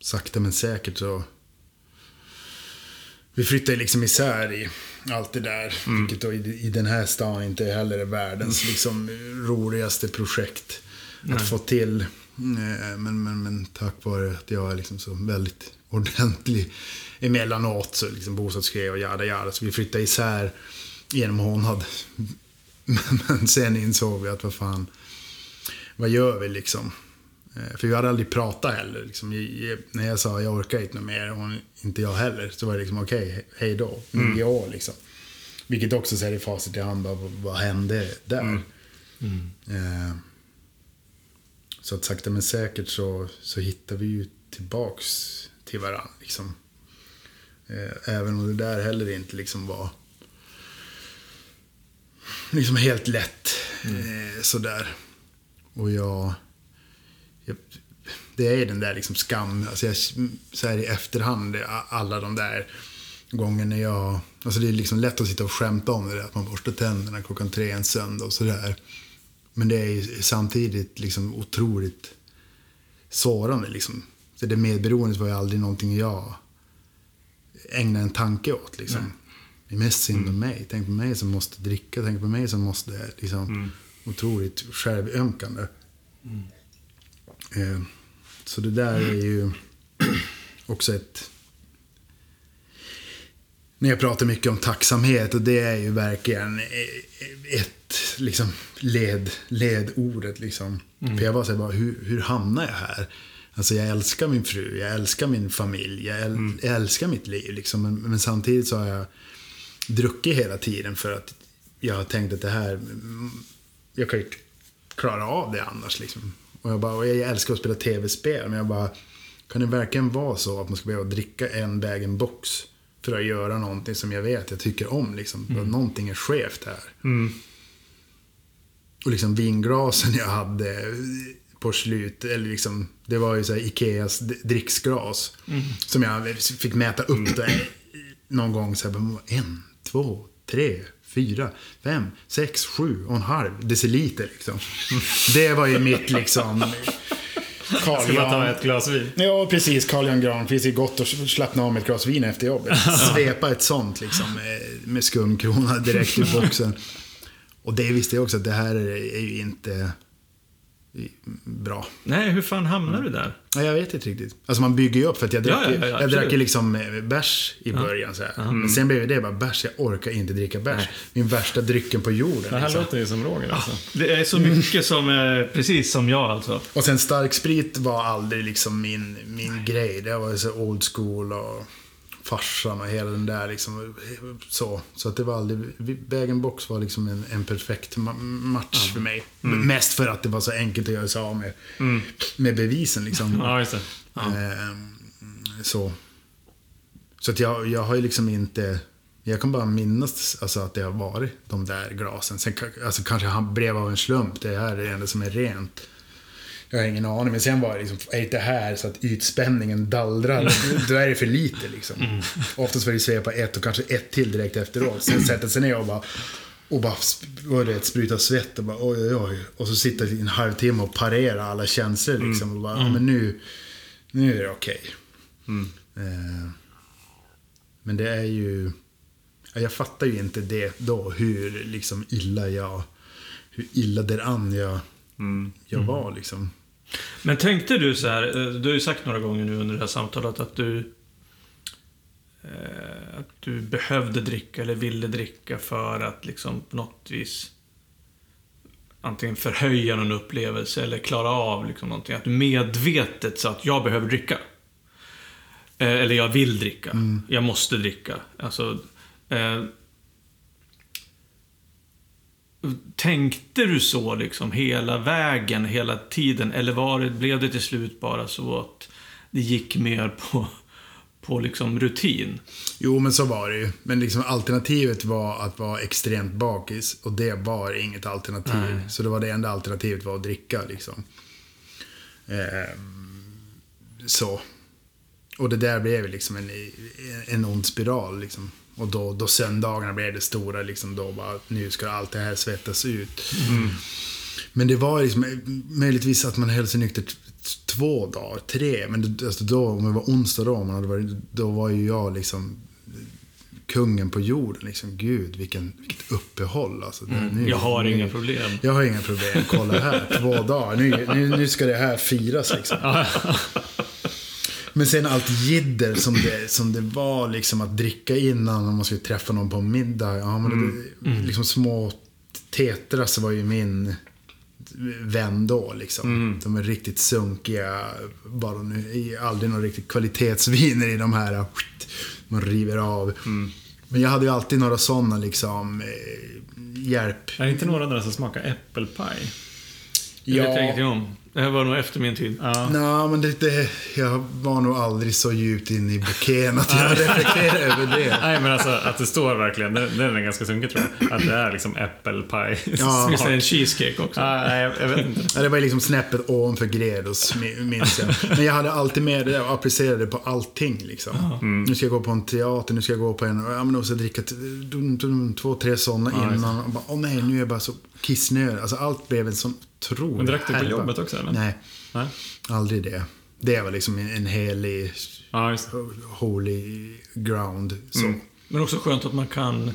sakta men säkert så... Vi flyttade liksom isär i allt det där. Vilket då i, i den här stan inte heller är världens liksom roligaste projekt. Att få till. Eh, Men, men, men tack vare att jag är liksom så väldigt ordentlig emellanåt så liksom bostadsgrejer och jada jada. Så vi flyttade isär i en månad. Men, men sen insåg vi att vad fan, vad gör vi liksom? Eh, För vi hade aldrig pratat heller. Liksom, när jag sa jag orkar inte mer och inte jag heller. Så var det liksom okej, hej då. Nio år liksom. Vilket också säger i facit i hand, bara, vad, hände där? Eh, så att sakta men säkert så, så hittar vi ju tillbaks till varandra. Liksom. Eh, även om det där heller inte liksom var liksom helt lätt. Eh, sådär. Och jag, jag... Det är den där liksom skam, alltså jag, så här i efterhand, alla de där gångerna jag... Alltså det är liksom lätt att sitta och skämta om det där, att man borstar tänderna klockan tre en söndag och sådär. Men det är ju samtidigt liksom otroligt sårande liksom. Så det medberoendet var ju aldrig någonting jag ägnade en tanke åt liksom. Det är mest synd om mig. Tänk på mig som måste dricka, tänk på mig som måste liksom otroligt självömkande. Eh, så det där är ju också ett... När jag pratar mycket om tacksamhet och det är ju verkligen ett liksom led, ledordet liksom. För jag var så här, bara, hur, hur hamnar jag här? Alltså jag älskar min fru, jag älskar min familj, jag, äl, jag älskar mitt liv liksom. Men, men samtidigt så har jag druckit hela tiden för att jag har tänkt att det här, mm, jag kan ju inte klara av det annars liksom. Och jag bara, och jag älskar att spela tv-spel, men jag bara, kan det verkligen vara så att man ska behöva dricka en bag box för att göra någonting som jag vet jag tycker om liksom? Att någonting är skevt här. Och liksom vinglasen jag hade på slut, eller liksom, det var ju så Ikeas dricksglas. Som jag fick mäta upp då, någon gång. Så här, en, två, tre, fyra, fem, sex, sju och en halv deciliter liksom. Det var ju mitt liksom... Carl Ska man ta ett glas vin? Ja, precis. Carl Jan Granqvist. Det är gott att slappna av med ett glas vin efter jobbet. Svepa ett sånt liksom eh, med skumkrona direkt ur boxen. Och det visste jag också att det här är är ju inte bra. Nej, hur fan hamnar du där? Ja, jag vet inte riktigt. Alltså man bygger ju upp för att jag drack, Ja, ja, ja, jag drack ju liksom eh, bärs i början så här. Men sen blev det bara bärs, jag orkar inte dricka bärs. Min värsta drycken på jorden. Det här Liksom. låter ju som Roger alltså. Det är så mycket som är precis som jag alltså. Och sen stark sprit var aldrig liksom min, min grej. Det var så old school och farsan och hela den där liksom. Så, så att det var aldrig... Vägen box var liksom en, en perfekt ma- match för mig. Mest för att det var så enkelt att göra sig av med, med bevisen liksom. Ja, just det. Ehm, så. Så att jag, jag har ju liksom inte... Jag kan bara minnas alltså, att det har varit de där glasen. Sen alltså, kanske han blev av en slump. Det här är det enda som är rent. Jag har ingen aning. Men sen var det liksom, är det här så att ytspänningen dallrar, då är det för lite liksom. Oftast var det svepa ett och kanske ett till direkt efteråt. Sen sätta sig ner och bara... Och bara är det, spruta svett och bara oj, oj, oj. Och så sitta i en halvtimme och parera alla känslor liksom. Och bara, ja, men nu, nu är det okej. Eh, men det är ju... ja, Jag fattar ju inte det då, hur liksom illa jag... Hur illa däran jag, jag var liksom. Men tänkte du så här, eh, du har ju sagt några gånger nu under det här samtalet att du eh, att du behövde dricka eller ville dricka för att liksom på något vis antingen förhöja någon upplevelse eller klara av liksom någonting. Att du medvetet sa att jag behöver dricka. Eh, eller jag vill dricka. Jag måste dricka. Alltså, Tänkte du så liksom hela vägen, hela tiden? Eller var det, blev det till slut bara så att det gick mer på, på liksom rutin? Jo, men så var det ju. Men liksom alternativet var att vara extremt bakis och det var inget alternativ. Så det var det enda alternativet var att dricka liksom. Ehm, så. Och det där blev liksom en, en ond spiral liksom. Och då, då söndagarna blev det stora liksom. Då bara, nu ska allt det här svettas ut. Men det var liksom möjligtvis att man höll sig nykter två dagar, tre. Men det, alltså då, om det var onsdag då, man hade varit, då var ju jag liksom kungen på jorden. Liksom, Gud, vilken, vilket uppehåll. Alltså, det, nu, Jag har nu, inga problem. Jag har inga problem. Kolla här, två dagar. Nu, nu, nu ska det här firas liksom. Men sen allt jidder som det, som det var liksom att dricka innan om man skulle träffa någon på middag. Ja, men det, Liksom små tetras var ju min vän då liksom. De är riktigt sunkiga. Bara nu, aldrig någon riktigt kvalitetsviner i de här. Man river av. Men jag hade ju alltid några sådana liksom eh, hjälp. Är det inte några där som smakar äppelpaj? Det vet jag ingenting om. Det här var nog efter min tid. Ja. Nej, men det, det, jag var nog aldrig så djupt inne i bouqueten att jag reflekterar över det. Nej, men alltså att det står verkligen, det, det är ganska sunkig tror jag. Att det är liksom äppelpaj. Ja. Finns det en cheesecake också? Ah, nej, jag, jag vet inte. Ja, det var liksom snäppet ovanför Gredos, mi- minns jag. Men jag hade alltid med det och applicerade det på allting. Liksom. Nu ska jag gå på en teater, nu ska jag gå på en... Ja, men då ska jag dricka t- dum, dum, två, tre sådana innan. Och bara, Åh nej, nu är jag bara så kissnödig. Alltså allt blev en sån otrolig Men drack du på jobbet också eller? Nej, Nej. aldrig det. Det var liksom en, en helig, Ja, holy ground. Så. Men också skönt att man kan...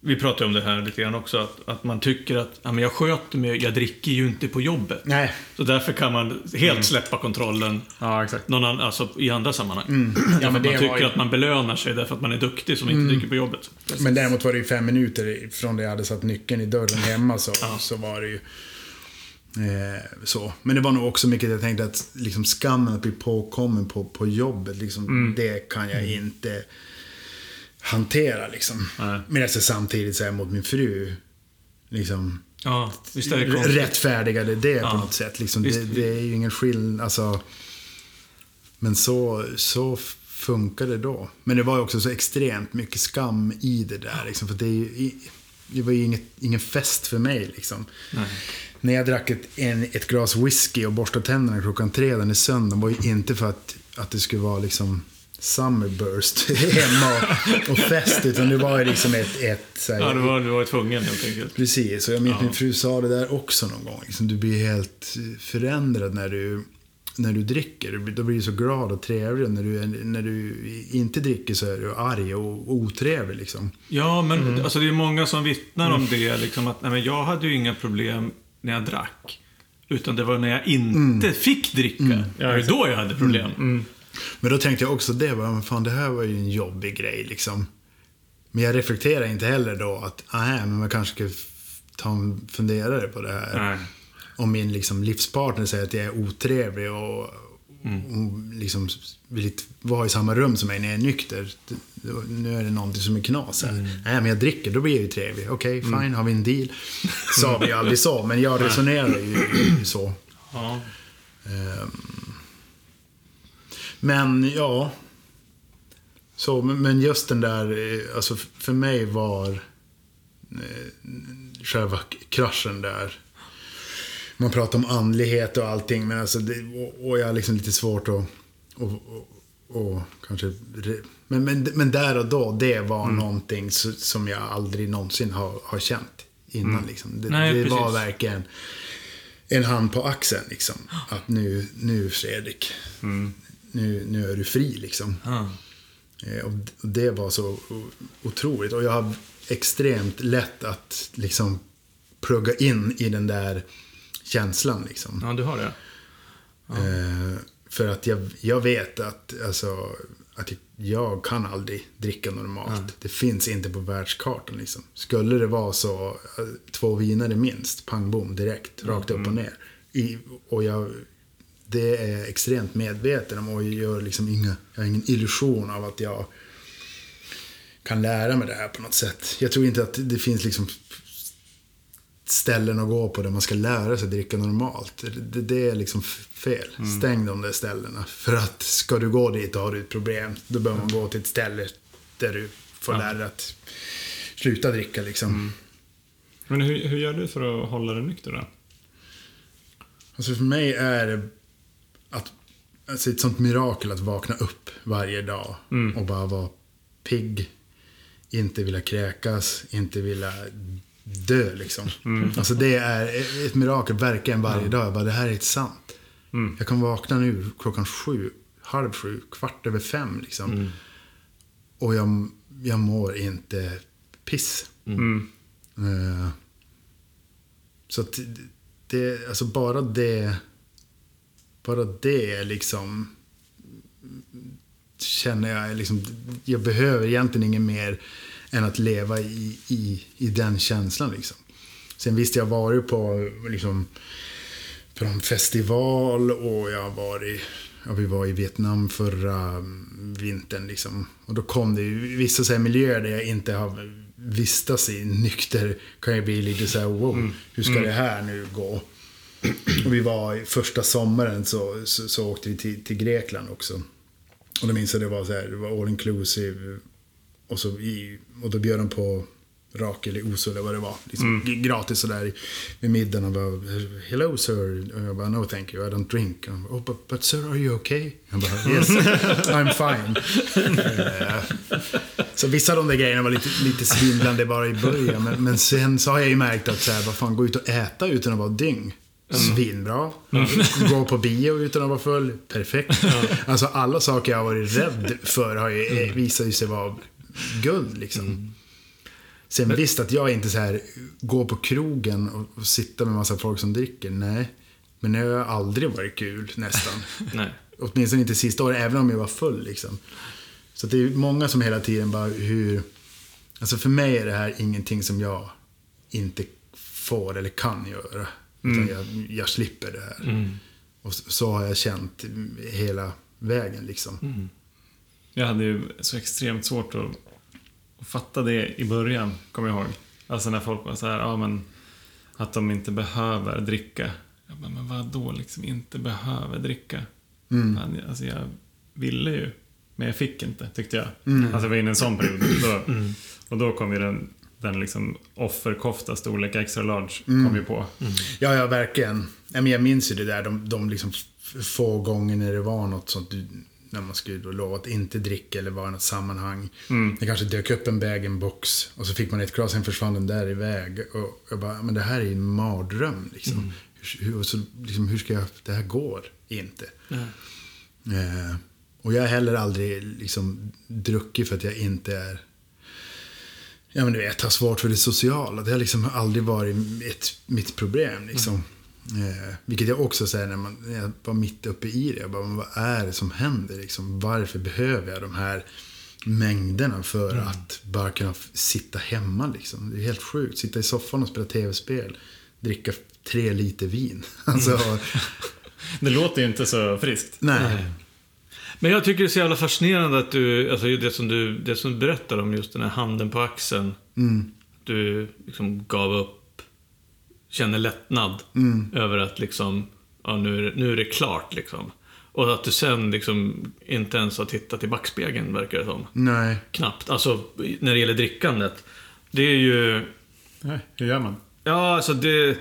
Vi pratade om det här lite grann också, att, att man tycker att ja, men jag sköter mig, jag dricker ju inte på jobbet. Nej. Så därför kan man helt släppa kontrollen Ja, exakt. någon annan, alltså, i andra sammanhang. Mm. Ja, man tycker ju- att man belönar sig därför att man är duktig som inte dricker på jobbet. Men däremot var det ju fem minuter från det jag hade satt nyckeln i dörren hemma så, så var det ju eh, så. Men det var nog också mycket jag tänkte att liksom skammen att bli påkommen på, på jobbet, liksom, det kan jag inte hantera liksom. Nej. Men jag samtidigt säga mot min fru, liksom Ja, visst är det konstigt. rättfärdigade det på Ja. något sätt. Liksom, det, det är ju ingen skillnad. Alltså, men så, så funkar det då. Men det var ju också så extremt mycket skam i det där. Liksom, för det, ju, det var ju inget, ingen fest för mig. Liksom. När jag drack ett, en, ett glas whisky och borstade tänderna klockan tre den i söndagen var ju inte för att, att det skulle vara liksom summerburst hemma och, och fest. Utan det var liksom ett... ett här, Ja, du var, du var tvungen helt enkelt. Precis, och jag minns min fru sa det där också någon gång. Liksom, du blir helt förändrad när du, när du dricker. Då blir du så glad och trevlig. När du, är- när du inte dricker så är du arg och otrevlig. Liksom. Ja, men Mm. alltså, det är många som vittnar om det. Liksom, att nej, men jag hade ju inga problem när jag drack. Utan det var när jag inte Mm. fick dricka. Det var då jag hade problem. Men då tänkte jag också det, men fan det här var ju en jobbig grej liksom. Men jag reflekterar inte heller då att, nej men man kanske ska ta en funderare på det här. Nej. Om min liksom, livspartner säger att jag är otrevlig och, och liksom vill vara i samma rum som mig när jag är nykter. Nu är det någonting som är knas här. Nej, men jag dricker, då blir jag ju trevlig. Okej, fine, har vi en deal? Sa vi aldrig så, men jag resonerar ju, så. Ja. Ehm, Men ja. Så, men- just den där, eh, alltså för mig var eh, själva kraschen där. Man pratar om andlighet och allting, men alltså det, och, och jag har liksom lite svårt att, och, och, och kanske, men, men, men där och då, det var Mm. någonting som jag aldrig någonsin har, har känt innan. Liksom. Det, Mm. Nej, det var verkligen en hand på axeln. Liksom. Att nu, nu Fredrik, nu, nu är du fri liksom. Ja. Eh, Och det var så otroligt. Och jag har extremt lätt att liksom plugga in i den där känslan. Liksom. ja, du har det. Eh, för att jag, jag vet att, alltså, att jag, kan aldrig dricka normalt. Det finns inte på världskartan. Liksom. Skulle det vara så, eh, två vinare minst, pang bom, direkt, rakt upp och ner. I, och jag, det är jag extremt medveten om och jag, gör liksom inga, jag har ingen illusion av att jag kan lära mig det här på något sätt. Jag tror inte att det finns liksom ställen att gå på där man ska lära sig dricka normalt. Det, det är liksom fel. Stäng de där ställena. För att ska du gå dit och har du ett problem, då behöver man gå till ett ställe där du får lära dig att sluta dricka liksom. Men hur, hur gör du för att hålla dig nykter då? Alltså för mig är det alltså ett sånt mirakel att vakna upp varje dag och bara vara pigg. Inte vilja kräkas, inte vilja dö liksom. Alltså det är ett mirakel verkligen varje dag. Jag bara, det här är inte sant. Jag kan vakna nu klockan sju, halv sju, kvart över fem liksom. Och jag jag mår inte piss. Mm. Eh, så att det, alltså bara det, bara det liksom, känner jag liksom, jag behöver egentligen inget mer än att leva i, i, i den känslan liksom. Sen visst, jag har varit på liksom, på en festival och jag har varit, ja, vi var i Vietnam förra vintern liksom. Och då kom det ju vissa så miljöer där jag inte har vistas i nykter kan jag bli lite så här, wow, hur ska det här nu gå? Och vi var i första sommaren så, så, så åkte vi till, till Grekland också. Och då minns jag det var så här, det var all inclusive. Och, så i, och då bjöd de på rak eller oso eller vad det var. Liksom, g- Gratis sådär vid middagen. Och bara, hello sir. Och jag bara, no thank you, I don't drink. Han bara, oh, but, but sir, are you okay? Jag bara, yes, I'm fine. Eh, så vissa av de där grejerna var lite, lite svindlande bara i början. Men, men sen så har jag ju märkt att så här, vad fan, gå ut och äta utan att vara dyng. Svinbra. Gå på bio utan att vara full. Perfekt. Alltså alla saker jag har varit rädd för har ju, eh, visat ju sig vara guld liksom. Sen visst att jag inte så här går på krogen och, och sitter med massa folk som dricker. Nej. Men det har aldrig varit kul nästan. Nej. Åtminstone inte sista året, även om jag var full liksom. Så det är många som hela tiden bara hur... Alltså för mig är det här ingenting som jag inte får eller kan göra. Utan jag, jag slipper det här. Och så, så har jag känt hela vägen liksom. Jag hade ju så extremt svårt att, att fatta det i början, kommer jag ihåg. Alltså när folk var så här, ja men att de inte behöver dricka. Jag bara, men vad då liksom inte behöver dricka? Fan, alltså jag ville ju, men jag fick inte, tyckte jag. Alltså jag var inne i en sån period. Då, Och då kom ju den, den liksom offerkofta storlek extra large kom ju på. Ja, ja, verkligen. Ja, men jag minns ju det där, de, de liksom få gånger när det var något sånt, när man skulle då lova att inte dricka eller vara i något sammanhang. Det kanske dök upp en bag-in-box och så fick man ett glas, sen försvann den där iväg. Och jag bara, men det här är ju en mardröm liksom. Hur, hur, och så, liksom, hur ska jag, det här går inte. Eh, och jag har heller aldrig liksom druckit för att jag inte är Ja men du vet, har svårt för det sociala. Det har liksom aldrig varit ett, mitt problem liksom. Eh, vilket jag också säger när, man, när jag var mitt uppe i det. Jag bara, vad är det som händer liksom? Varför behöver jag de här mängderna för att bara kunna sitta hemma liksom? Det är helt sjukt. Sitta i soffan och spela tv-spel. Dricka tre liter vin. Alltså, Det låter ju inte så friskt. nej. Men jag tycker det är så jävla fascinerande att du, alltså det som du, det som du berättar om just den här handen på axeln. Mm. Du liksom gav upp, känner lättnad Mm. över att liksom, ja nu är, det- nu är det klart liksom. Och att du sen liksom inte ens har tittat i backspegeln verkar det som. Nej. Knappt. Alltså när det gäller drickandet. Det är ju, Nej, hur gör man? ja alltså det,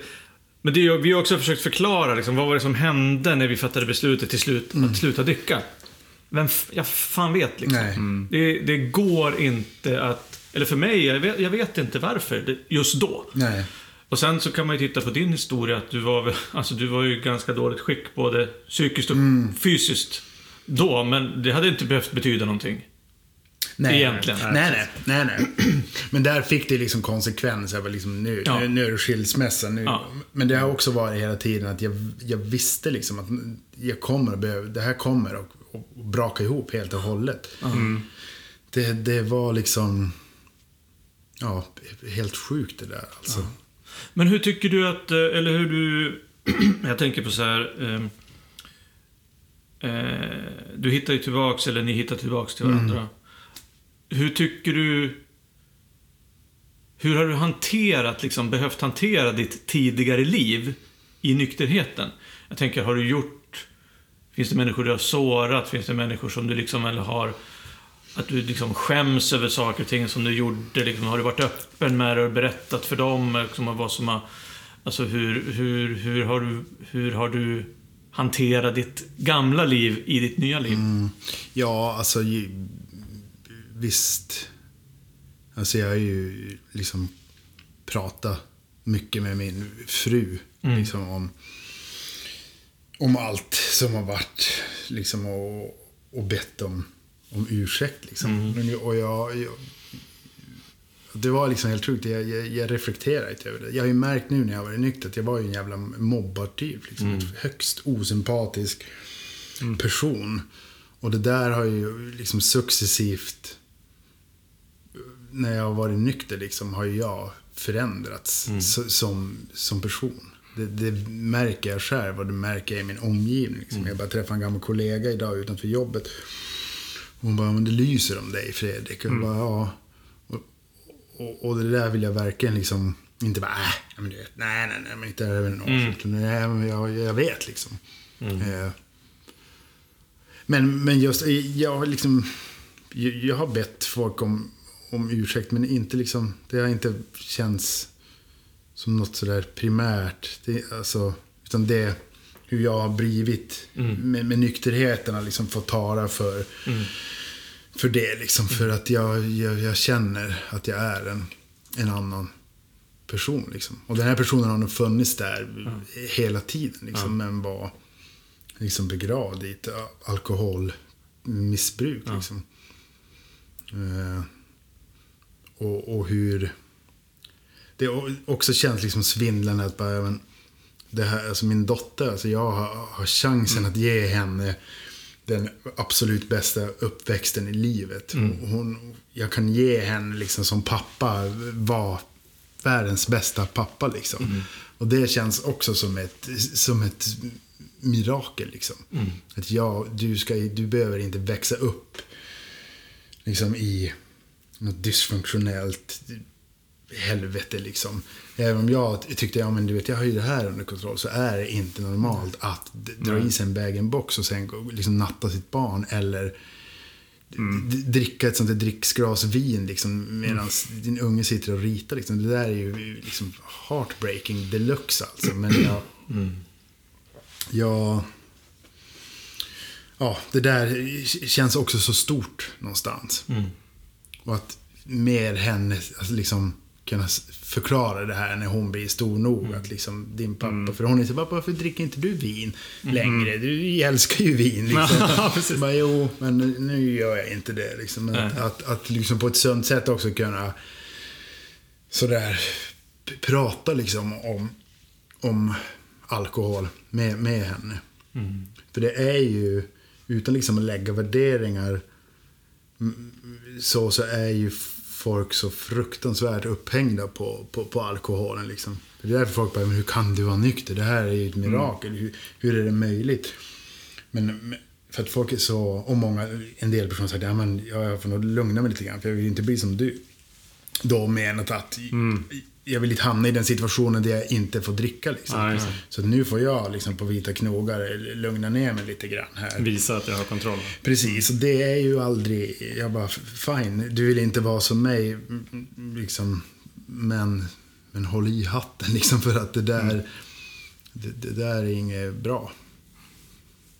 men det vi har också försökt förklara liksom, vad var det som hände när vi fattade beslutet till slut att sluta dricka. Vem, jag fan vet liksom. Nej. Det, det går inte att, eller för mig, jag vet, jag vet inte varför, det, just då. Nej. Och sen så kan man ju titta på din historia, att du var, väl- alltså, du var ju ganska dåligt skick, både psykiskt och fysiskt. Då, men det hade inte behövt betyda någonting. Nej, Egentligen. Nej, nej, nej, nej. Men där fick det liksom konsekvenser. Var liksom nu, Ja. nu, nu är det skilsmässa. Nu. Ja. Men det har också varit hela tiden att jag, jag visste liksom att jag kommer att behöva, det här kommer att braka ihop helt och hållet. Det, det var liksom, ja, helt sjukt det där alltså. Men hur tycker du att, eh, eller hur du... jag tänker på så här... ehm, Eh, du hittar ju tillbaks, eller ni hittar tillbaks till varandra. Hur tycker du... Hur har du hanterat, liksom behövt hantera ditt tidigare liv i nykterheten? Jag tänker, har du gjort... Finns det människor du har sårat? Finns det människor som du liksom, eller har... Att du liksom skäms över saker och ting som du gjorde. Liksom, har du varit öppen med det och berättat för dem? Liksom, vad som har, alltså hur, hur, hur, har du, hur har du hanterat ditt gamla liv i ditt nya liv? Ja, alltså visst. Alltså jag har ju liksom pratat mycket med min fru. Liksom om, om allt som har varit. Liksom och, och bett om om ursäkt liksom. Men, och jag, jag, det var liksom helt sjukt. Jag, jag, jag reflekterar inte över det. Jag har ju märkt nu när jag varit nykter att jag var ju en jävla mobbartyp. Liksom. En högst osympatisk person. Och det där har ju liksom successivt, när jag har varit nykter, liksom, har jag förändrats s- som, som person. Det, det märker jag själv och det märker jag i min omgivning. Liksom. Jag bara träffade en gammal kollega idag utanför jobbet. Hon bara, men det lyser om dig Fredrik. Och jag bara, ja. Och, och, och det där vill jag verkligen liksom, inte bara, äh, men du vet, nej, nej, nej, men inte är det något. Utan, Nej, men jag, jag vet liksom. Eh, men, men just, jag har liksom, jag, jag har bett folk om, om ursäkt, men inte liksom, det har inte känts som något sådär primärt. Det, alltså, utan det, hur jag har blivit med, med nykterheten, har liksom fått tala för, för det. Liksom, för att jag, jag, jag känner att jag är en, en annan person. Liksom. Och den här personen har nog funnits där hela tiden. Liksom, Men var liksom begravd i ett alkoholmissbruk. Liksom. Eh, och, och hur... Det också känns liksom svindlande att bara, men, det här, alltså min dotter, alltså jag har, har chansen att ge henne den absolut bästa uppväxten i livet. Och Hon, jag kan ge henne liksom som pappa, vara världens bästa pappa liksom. Och det känns också som ett, som ett mirakel liksom. Att jag, du, ska, du behöver inte växa upp liksom i något dysfunktionellt helvete liksom. Även om jag tyckte, ja men du vet, jag har ju det här under kontroll, så är det inte normalt att dra i sig en bag-in-box och sen liksom natta sitt barn eller d- dricka ett sånt där dricksglas vin liksom medan din unge sitter och ritar liksom. Det där är ju liksom heartbreaking deluxe alltså. Men jag... Jag... Ja, det där känns också så stort någonstans. Och att mer henne alltså liksom kunna förklara det här när hon blir stor nog. Att liksom din pappa, för hon är så bara, varför dricker inte du vin längre? Du älskar ju vin. Liksom. Bara, jo, men nu, gör jag inte det. Liksom. Att, att, att liksom på ett sunt sätt också kunna sådär prata liksom om, om alkohol med, med henne. För det är ju, utan liksom att lägga värderingar mm, så, så är ju folk så fruktansvärt upphängda på, på, på alkoholen. Liksom. Det är därför folk bara, men hur kan du vara nykter? Det här är ju ett mirakel. Hur, hur är det möjligt? Men för att folk är så, och många, en del personer säger, ja, men jag får nog lugna mig lite grann, för jag vill inte bli som du. Då menat att jag vill inte hamna i den situationen där jag inte får dricka. Liksom. Det. så nu får jag liksom på vita knogar lugna ner mig lite grann här. Visa att jag har kontroll. Precis, och det är ju aldrig... Jag bara, fine, du vill inte vara som mig, mm, liksom, men, men håll i hatten liksom för att det där, det, det där är inget bra.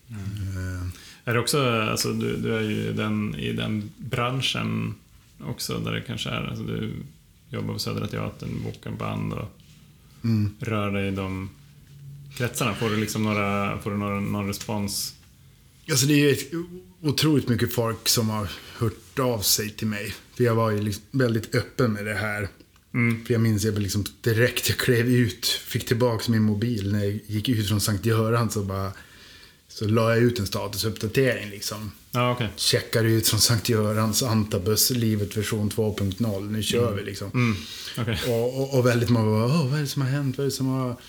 Eh, Är det också, alltså du, du är ju den, i den branschen också där det kanske är, alltså du jobbar på Södra Teatern, bokar band och mm. rör dig i de kretsarna. Får du liksom några, får du några, någon respons? Alltså det är otroligt mycket folk som har hört av sig till mig. För jag var ju liksom väldigt öppen med det här. Mm. För jag minns jag liksom direkt jag klev ut, fick tillbaka min mobil när jag gick ut från Sankt Göran så bara så la jag ut en statusuppdatering liksom. Ja, okej. Checkar ut från Sankt Görans Antabus, livet version 2.0. Nu kör vi liksom. Mm. Okej. Och, och, och väldigt många bara, Åh, vad är det som har hänt? Vad är det som har... Och,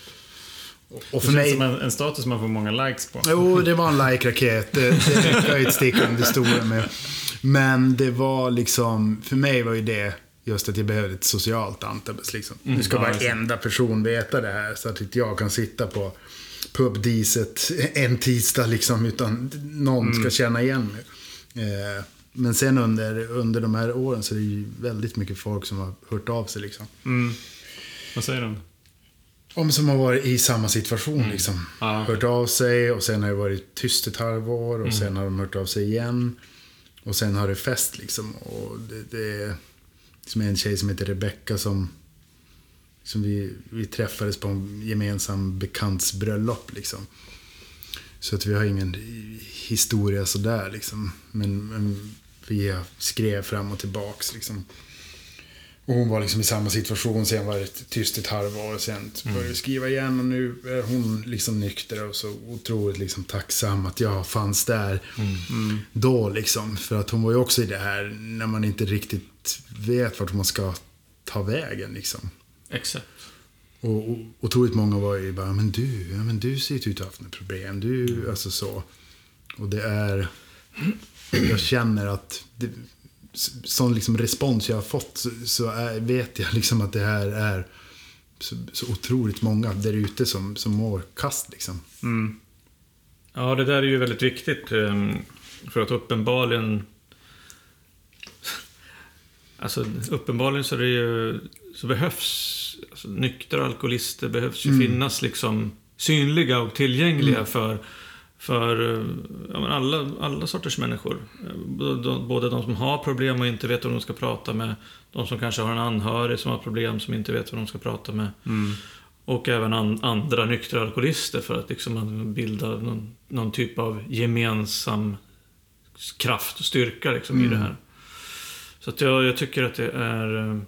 och Det för känns mig... som en, en status man får många likes på. Jo, det var en like-raket. Det, det ska jag inte sticka under stolen med. Men det var liksom, för mig var ju det just att jag behövde ett socialt antabus. Liksom. Nu ska ja, det. varenda person veta det här så att inte jag kan sitta på pubdiset en tisdag liksom, utan någon ska känna igen mig. Eh, men sen under, under de här åren så är det ju väldigt mycket folk som har hört av sig liksom. Mm. Vad säger de? Om som har varit i samma situation liksom. Ja. Hört av sig och sen har det varit tyst ett halvår och sen har de hört av sig igen. Och sen har det fest liksom. Och det, det är liksom en tjej som heter Rebecca som, som vi, vi träffades på en gemensam bekants bröllop liksom. Så att vi har ingen historia sådär liksom. Men, men vi skrev fram och tillbaks liksom. Och hon var liksom i samma situation, sen var det tyst ett halvår, sen började vi skriva igen och nu är hon liksom nykter och så otroligt liksom tacksam att jag fanns där då liksom. För att hon var ju också i det här när man inte riktigt vet vart man ska ta vägen liksom. Exakt. Och, och otroligt många var ju bara, men du, ja, men du ser ju ut att ha haft något problem. Du, alltså så. Och det är, jag känner att, det, sån liksom respons jag har fått så, så är, vet jag liksom att det här är så, så otroligt många där ute som, som mår kast liksom. Mm. Ja, det där är ju väldigt viktigt. ehm, För att uppenbarligen... Alltså uppenbarligen så, är det ju, så behövs... Alltså, nyktra alkoholister behövs ju finnas liksom synliga och tillgängliga för, för eh, ja, alla, alla sorters människor. Eh, Både de, som har problem och inte vet vem de ska prata med. De som kanske har en anhörig som har problem som inte vet vem de ska prata med. Och även an, andra nyktra alkoholister för att liksom bilda någon, någon typ av gemensam kraft och styrka liksom i det här. Så att jag, jag tycker att det är eh,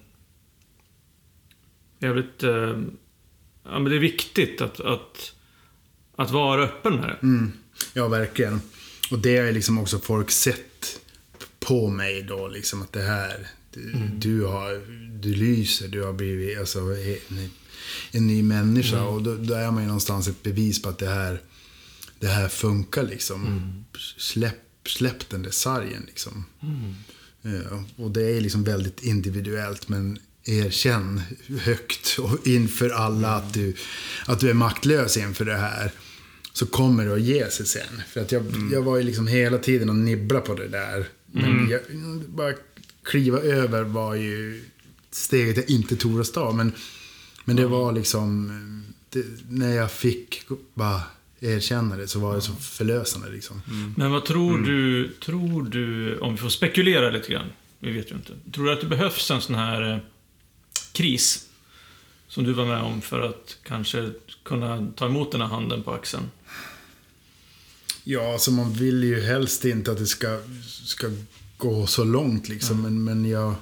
jävligt... Eh, ja, men det är viktigt att, att, att vara öppen med det. Ja, verkligen. Och det har liksom också folk sett på mig då, liksom att det här, du, du har, du lyser, du har blivit alltså, en, en ny människa. Och då, då är man ju någonstans ett bevis på att det här, det här funkar liksom. Släpp, släpp den där sargen liksom. Ja, och det är liksom väldigt individuellt, men erkänn högt och inför alla att du, att du är maktlös inför det här. Så kommer det att ge sig sen. För att jag, jag var ju liksom hela tiden och nibbla på det där. Men jag, bara kliva över var ju steget jag inte tordes ta. Men, men det var liksom, det, när jag fick bara erkänna det så var det så förlösande liksom. Men vad tror du, tror du, om vi får spekulera lite grann, vi vet ju inte. Tror du att det behövs en sån här eh, kris som du var med om för att kanske kunna ta emot den här handen på axeln? Ja, alltså man vill ju helst inte att det ska, ska gå så långt liksom. Men, men jag...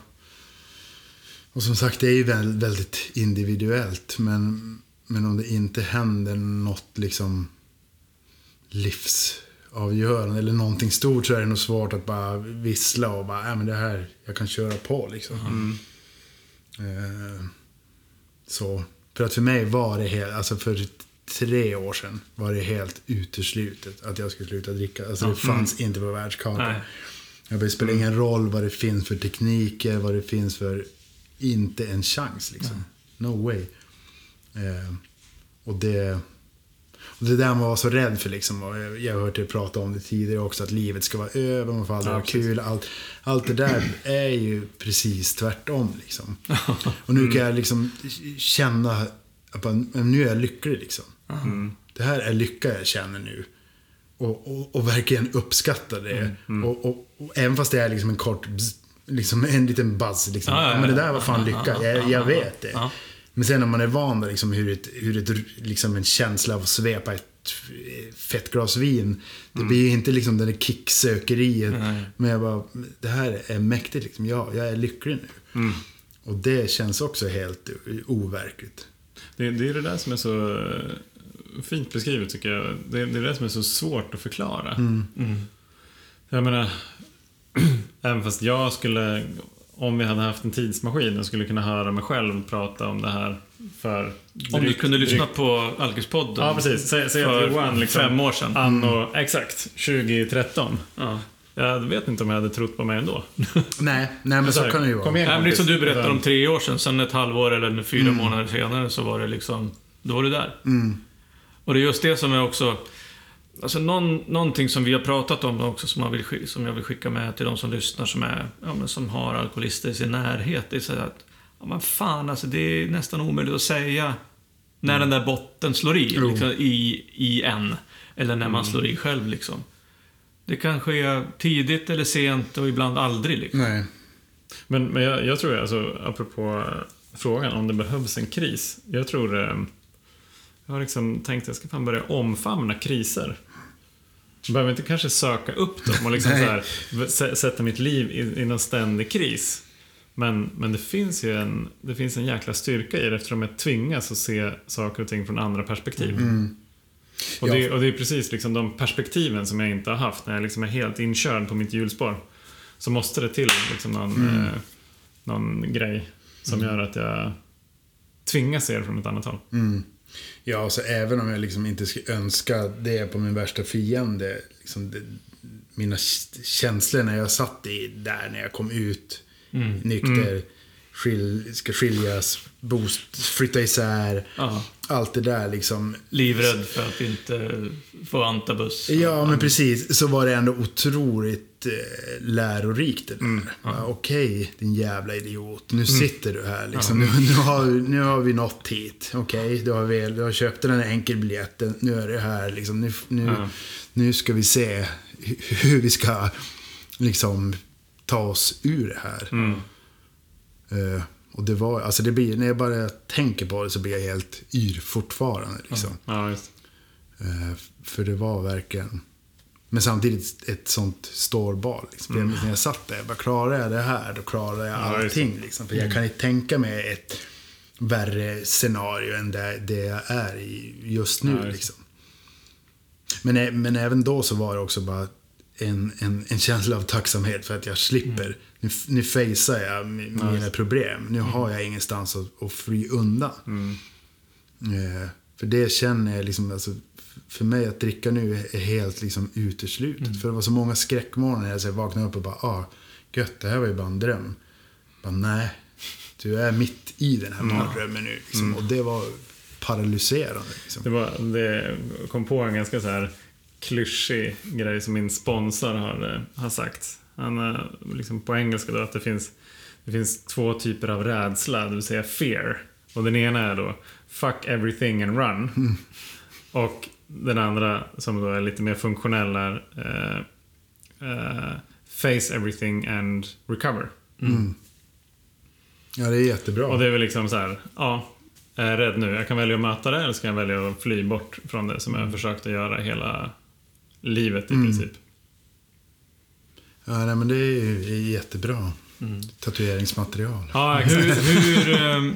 Och som sagt, det är ju väl, väldigt individuellt. Men, men om det inte händer något liksom livsavgörande eller någonting stort så är det nog svårt att bara vissla och bara, ja men det här, jag kan köra på liksom. Eh, så, för att för mig var det helt, alltså för tre år sedan var det helt uteslutet att jag skulle sluta dricka. Alltså det fanns inte på världskartan. Nej. Det spelar ingen roll vad det finns för tekniker, vad det finns för... Inte en chans liksom. No way. Eh, och det... Det där man var så rädd för liksom. Och jag har hört dig prata om det tidigare också. Att livet ska vara över, man får aldrig Ja, ha kul. Allt, allt det där är ju precis tvärtom liksom. Och nu kan jag liksom känna att nu är jag lycklig liksom. Det här är lycka jag känner nu. Och, och, och verkligen uppskatta det. Och, och, och även fast det är liksom en kort, liksom en liten buzz. Liksom. Ja, ja, Ja, men det där var fan lycka. Jag, jag vet det. Men sen när man är van vid liksom hur, ett, hur ett, liksom en känsla av att svepa ett fett glas vin. Det blir ju inte liksom det där kicksökeriet. Nej. Men jag bara, det här är mäktigt liksom. Ja, jag är lycklig nu. Och det känns också helt overkligt. Det, det är det där som är så eh, fint beskrivet tycker jag. Det, det är det som är så svårt att förklara. Jag menar, även fast jag skulle, om vi hade haft en tidsmaskin och skulle kunna höra mig själv prata om det här för Om du drygt- kunde lyssna drygt- på Alkispodden Ja, precis. Säg, säg att för Johan liksom, fem år sedan. Anno, exakt, 2013. Ja. Jag vet inte om jag hade trott på mig ändå. Nej, nej men så kan det ju vara. igen, Nej, men liksom du berättade om tre år sedan, sen ett halvår eller fyra månader senare så var det liksom, då var du där. Och det är just det som är också, alltså någon, någonting som vi har pratat om också som, man vill, som jag vill skicka med till de som lyssnar som, är, ja, som har alkoholister i sin närhet. Det är så att, ja men fan alltså det är nästan omöjligt att säga när den där botten slår i, liksom, i, i en. Eller när man slår i själv liksom. Det kan ske tidigt eller sent och ibland aldrig liksom. Nej. Men, men jag, jag tror, alltså, apropå frågan om det behövs en kris. Jag tror... eh, Jag har liksom tänkt att jag ska fan börja omfamna kriser. Behöver inte kanske söka upp dem och liksom så här, sätta mitt liv i, i någon ständig kris. Men, men det finns ju en, det finns en jäkla styrka i det eftersom jag tvingas att se saker och ting från andra perspektiv. Och, Ja. det, och det är precis liksom de perspektiven som jag inte har haft när jag liksom är helt inkörd på mitt hjulspår. Så måste det till liksom någon, eh, någon grej som gör att jag tvingas se det från ett annat håll. Ja, alltså även om jag liksom inte skulle önska det på min värsta fiende. Liksom det, mina känslor när jag satt i där, när jag kom ut nykter, skil, ska skiljas, boost, flytta isär. Ja. Allt det där liksom. Livrädd för att inte få antabus. Ja, men precis. Så var det ändå otroligt eh, lärorikt där. ja. Okej, din jävla idiot. Nu sitter du här liksom. Nu, nu, har, nu har vi nått hit. Okej, du, har väl, du har köpt den här enkelbiljetten. Nu är det här liksom. Nu, nu, Ja. nu ska vi se hu- hur vi ska liksom ta oss ur det här. Eh, och det var, alltså det blir, när jag bara tänker på det så blir jag helt yr fortfarande. Liksom. Ja, just. Eh, För det var verkligen... Men samtidigt ett sånt stålbad. Liksom. Minns När jag satt där, jag bara, klarar jag det här, då klarar jag Ja, allting. Liksom. För jag kan inte tänka mig ett värre scenario än det, det jag är i just nu. Ja, liksom. men, men även då så var det också bara en, en, en känsla av tacksamhet för att jag slipper. Nu, nu facear jag mi- mina problem. Nu har jag ingenstans att, att fly undan. Eh, för det känner jag liksom, alltså, för mig att dricka nu är- helt liksom uteslutet. För det var så många skräckmorgnar när jag vaknade upp och bara, ah, gött, det här var ju bara en dröm. Bara, nej, du är mitt i den här mardrömmen nu. Liksom. Och det var paralyserande. Liksom. Det, var, det kom på en ganska så här klyschig grej som min sponsor har, eh, har sagt. Han har liksom på engelska då att det finns, det finns två typer av rädsla, det vill säga fear. Och den ena är då fuck everything and run. Och den andra som då är lite mer funktionell är eh, eh, face everything and recover. Ja, det är jättebra. Och det är väl liksom så här, ja, jag är rädd nu. Jag kan välja att möta det eller så kan jag välja att fly bort från det som jag har försökt att göra hela livet i princip. Ja, nej, men det är jättebra. Tatueringsmaterial. Ja, Hur, exakt. hur, ehm,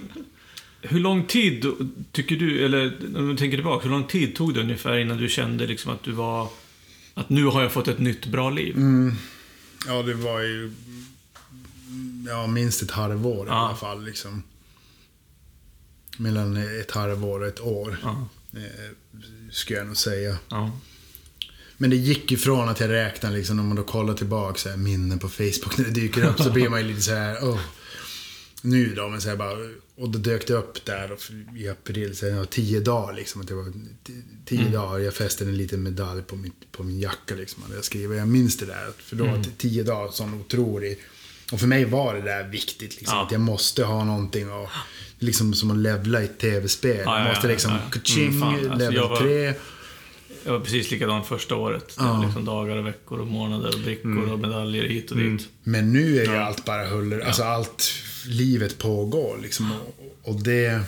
hur lång tid tycker du, eller om du tänker tillbaka, hur lång tid tog det ungefär innan du kände liksom att du var... Att nu har jag fått ett nytt bra liv? Ja, det var ju ja, minst ett halvår i Ja. alla fall. Liksom. Mellan ett halvår och ett år, Ja. eh, skulle jag nog säga. ja. Men det gick ifrån att jag räknade, liksom, om man då kollar tillbaka så här, minnen på Facebook när det dyker upp, så blir man ju lite så här, oh, nu då, men så här bara, och då dök det upp där och i april, så här, tio dagar liksom. Att det var tio dagar, jag fäste en liten medalj på, mitt, på min jacka liksom. Hade jag skrivit. Jag minns det där, för då det tio dagar, sån otrolig. Och för mig var det där viktigt, liksom, Ja. att jag måste ha någonting och liksom som att levla i ett tv-spel. Ja, ja, jag måste liksom, ja, ja. Mm, fan, alltså, level var- 3. Jag var precis likadan första året. Det var liksom dagar och veckor och månader och brickor och medaljer hit och dit. Men nu är ju allt bara huller. Alltså allt, livet pågår liksom. Och, och det,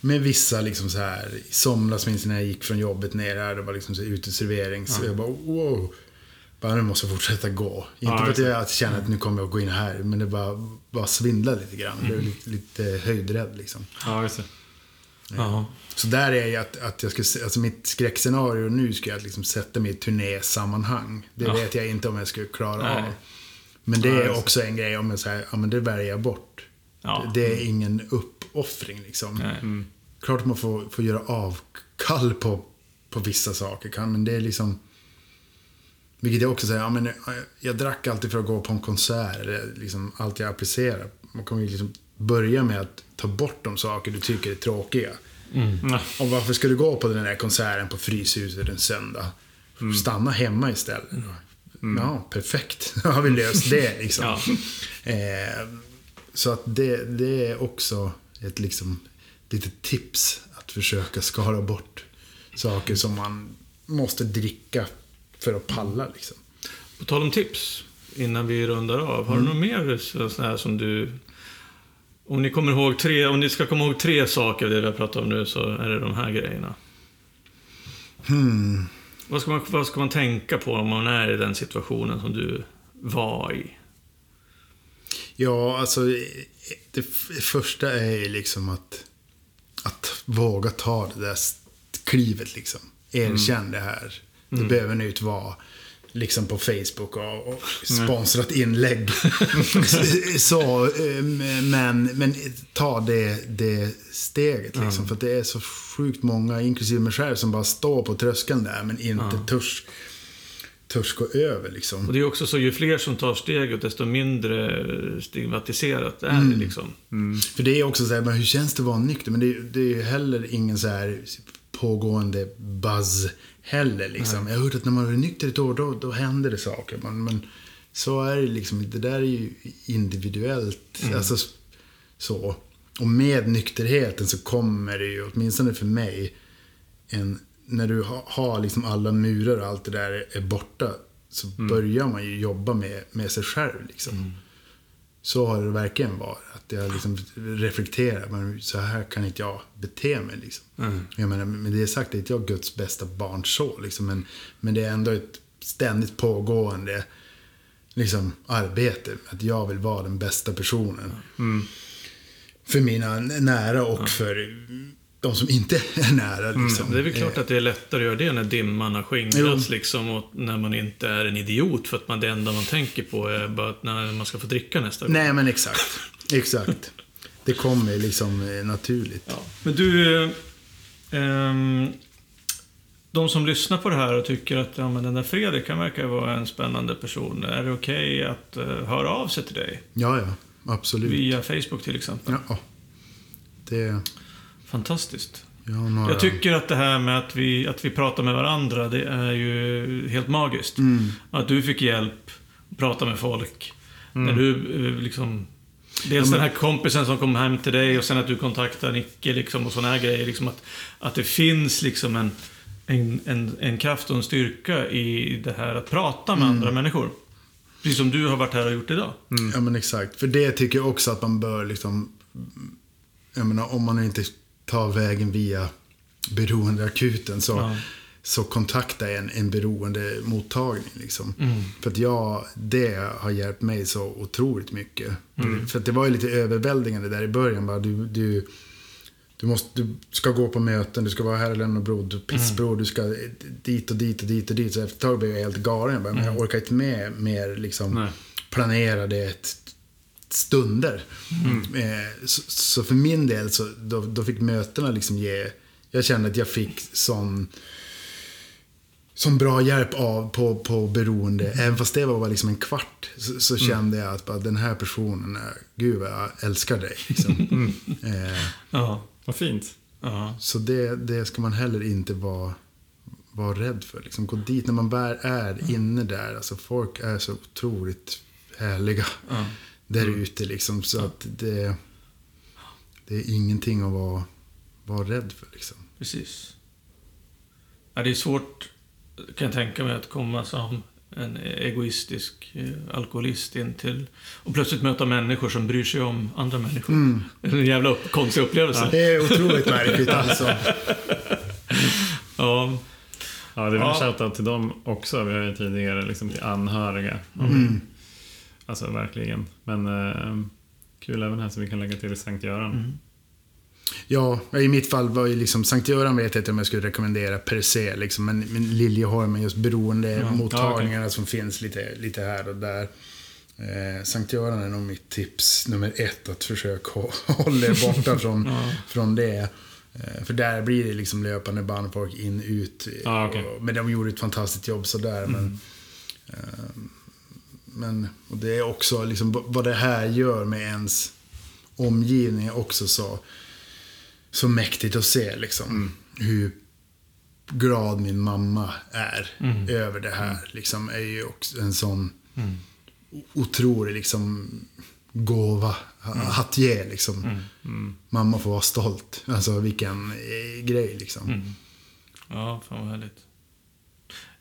med vissa liksom så här, i somras minns jag när jag gick från jobbet ner här, det var liksom så uteservering. Så jag bara wow. Bara nu måste jag fortsätta gå. Inte Ja, för att jag känner att nu kommer jag gå in här, men det bara, bara svindlade lite grann. Jag blev lite, lite höjdrädd liksom. Ja, just det. Ja. Så där är jag att, att jag ska, se- alltså mitt skräckscenario nu ska jag liksom sätta mig i turnésammanhang. Det Ja. vet jag inte om jag skulle klara Nej. av. Men det är det. också en grej om jag säger, ja men det väljer jag bort. Ja. Det är ingen uppoffring liksom. Nej. Klart man får, får göra avkall på, på vissa saker, kan, men det är liksom... Vilket jag också säger, ja, men jag, jag drack alltid för att gå på en konsert, liksom allt jag applicerar. Man kommer ju liksom börja med att ta bort de saker du tycker är tråkiga. Ja. Och varför ska du gå på den där konserten på Fryshuset en söndag? Stanna hemma istället. Ja, perfekt. Då har vi löst det liksom. Ja. eh, så att det, det är också ett liksom, litet tips att försöka skala bort saker som man måste dricka för att palla. Liksom. På tal om tips, innan vi rundar av. Har du något mer så- sån här som du... Om ni kommer ihåg tre, om ni ska komma ihåg tre saker av det vi har pratat om nu så är det de här grejerna. Vad ska, man, vad ska man tänka på om man är i den situationen som du var i? Ja, alltså det första är ju liksom att, att våga ta det där klivet liksom. Erkänn det här. Det behöver nu inte vara liksom på Facebook och, och sponsrat inlägg. så, eh, men, men ta det, det steget liksom. För att det är så sjukt många, inklusive mig själv, som bara står på tröskeln där men inte törs, törs gå över liksom. Och det är också så, ju fler som tar steget, desto mindre stigmatiserat är det liksom. För det är också så här, men hur känns det att vara nykter? Men det, är- det är ju heller ingen så här pågående buzz heller liksom. Jag har hört att när man är nykter ett år, då, då händer det saker. Men, men så är det liksom, det där är ju individuellt. Alltså s- så. Och med nykterheten så kommer det ju, åtminstone för mig, en, när du ha, har liksom alla murar och allt det där är, borta, så börjar man ju jobba med, med sig själv liksom. Så har det verkligen varit. Att jag liksom reflekterar. Men så här kan inte jag bete mig. Liksom. Jag menar, med det sagt är inte jag Guds bästa barn så. Liksom. Men, men det är ändå ett ständigt pågående liksom, arbete. Att jag vill vara den bästa personen. För mina nära och för de som inte är nära. Liksom. Det är väl klart att det är lättare att göra det när dimman har skingrats liksom och när man inte är en idiot för att man, det enda man tänker på är bara att när man ska få dricka nästa gång. Nej, men exakt. Exakt. Det kommer liksom eh, naturligt. Ja. Men du, eh, ehm, de som lyssnar på det här och tycker att ja, men den där Fredrik, han verkar vara en spännande person. Är det okej att eh, höra av sig till dig? Ja, ja. Absolut. Via Facebook till exempel. Ja. Det... Fantastiskt. Jag har några... Jag tycker att det här med att vi, att vi pratar med varandra, det är ju helt magiskt. Mm. Att du fick hjälp att prata med folk. När du eh, liksom... Dels den här kompisen som kom hem till dig och sen att du kontaktar Nicke liksom och sådana här grejer. Liksom att, att det finns liksom en, en, en, en kraft och en styrka i det här att prata med andra människor. Precis som du har varit här och gjort idag. Ja, men exakt. För det tycker jag också att man bör liksom... Jag menar, om man inte tar vägen via beroendeakuten så, Ja. så kontakta en, en beroendemottagning. Liksom. För att jag, det har hjälpt mig så otroligt mycket. För, för att det var ju lite överväldigande där i början. Bara, du, du, du, måste, du ska gå på möten, du ska vara här och lämna blod, pissbror, du ska dit och dit och dit och dit. Så efter ett tag blev jag helt galen. Jag, bara, men jag orkar inte med mer liksom, Nej. planerade ett, stunder. Eh, så, så för min del så då, då fick mötena liksom ge... Jag kände att jag fick sån, sån bra hjälp av på, på beroende. Även fast det var bara liksom en kvart så, så kände jag att bara, den här personen, gud vad jag älskar dig. Liksom. Eh, Ja. Vad fint. ja. så det, det ska man heller inte vara, vara rädd för. Liksom, gå dit när man väl är inne där. Alltså, folk är så otroligt härliga ja. Där ute. Liksom, så att det, det är ingenting att vara, vara rädd för. Liksom. Precis. Ja, det är svårt, kan jag tänka mig, att komma som en egoistisk eh, alkoholist in till och plötsligt möta människor som bryr sig om andra människor. Det är en jävla upp, konstig upplevelse. Det är otroligt märkligt alltså. Ja. Ja, det vill Ja. en shoutout till dem också. Vi har ju tidigare liksom till anhöriga. Mm. Alltså verkligen. Men eh, kul även här så vi kan lägga till Sankt Göran. Mm. Ja, i mitt fall var ju liksom Sankt Göran vet jag inte om jag skulle rekommendera per se. Liksom, men, men Liljeholmen, just beroendemottagningarna som finns lite, lite här och där. Eh, Sankt Göran är nog mitt tips nummer ett. Att försöka hå- hålla er borta från, Ja. från det. Eh, för där blir det liksom löpande band, folk in, ut. Ja, okej. och, men de gjorde ett fantastiskt jobb sådär. Men, eh, men och det är också liksom vad det här gör med ens omgivning är också så, så mäktigt att se. Liksom, Hur glad min mamma är över det här. Liksom, är ju också en sån o- otrolig liksom, gåva att ge. Liksom. Mamma får vara stolt. Alltså vilken eh, grej liksom. ja, fan vad härligt.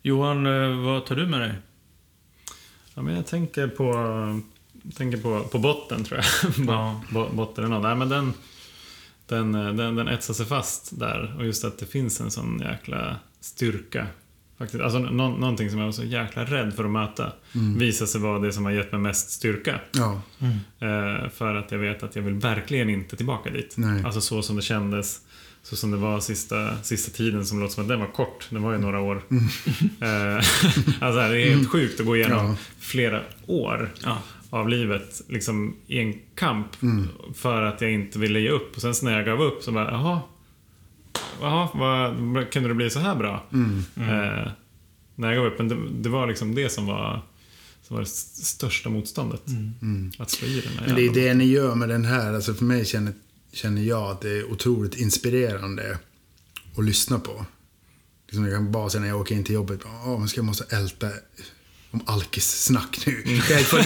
Johan, eh, vad tar du med dig? Ja, men jag tänker på, tänker på, på botten tror jag. Ja. Bo- botten är någon. Nej, men den, den, den, den etsar sig fast där. Och just att det finns en sån jäkla styrka Faktiskt. Alltså, nå någonting som jag var så jäkla rädd för att möta Mm. visade sig vara det som har gett mig mest styrka. Ja, Eh, för att jag vet att jag vill verkligen inte tillbaka dit. Nej. Alltså så som det kändes, så som det var sista, sista tiden som låter som att den var kort. Den var ju några år. Eh, alltså det är helt sjukt att gå igenom Mm. Ja. flera år Ja. av livet liksom i en kamp Mm. för att jag inte ville ge upp. Och sen så när jag gav upp så bara, jaha, jaha vad, kunde det bli så här bra? Mm. Eh, när jag gav upp. Men det, det var liksom det som var, som var det största motståndet. Att slå i den här Mm. men det är det ni gör med den här. Alltså för mig känner, känner jag att det är otroligt inspirerande att lyssna på. Liksom jag kan bara säga när jag åker in till jobbet, åh, men ska jag måste älta om alkissnack nu. Jag får,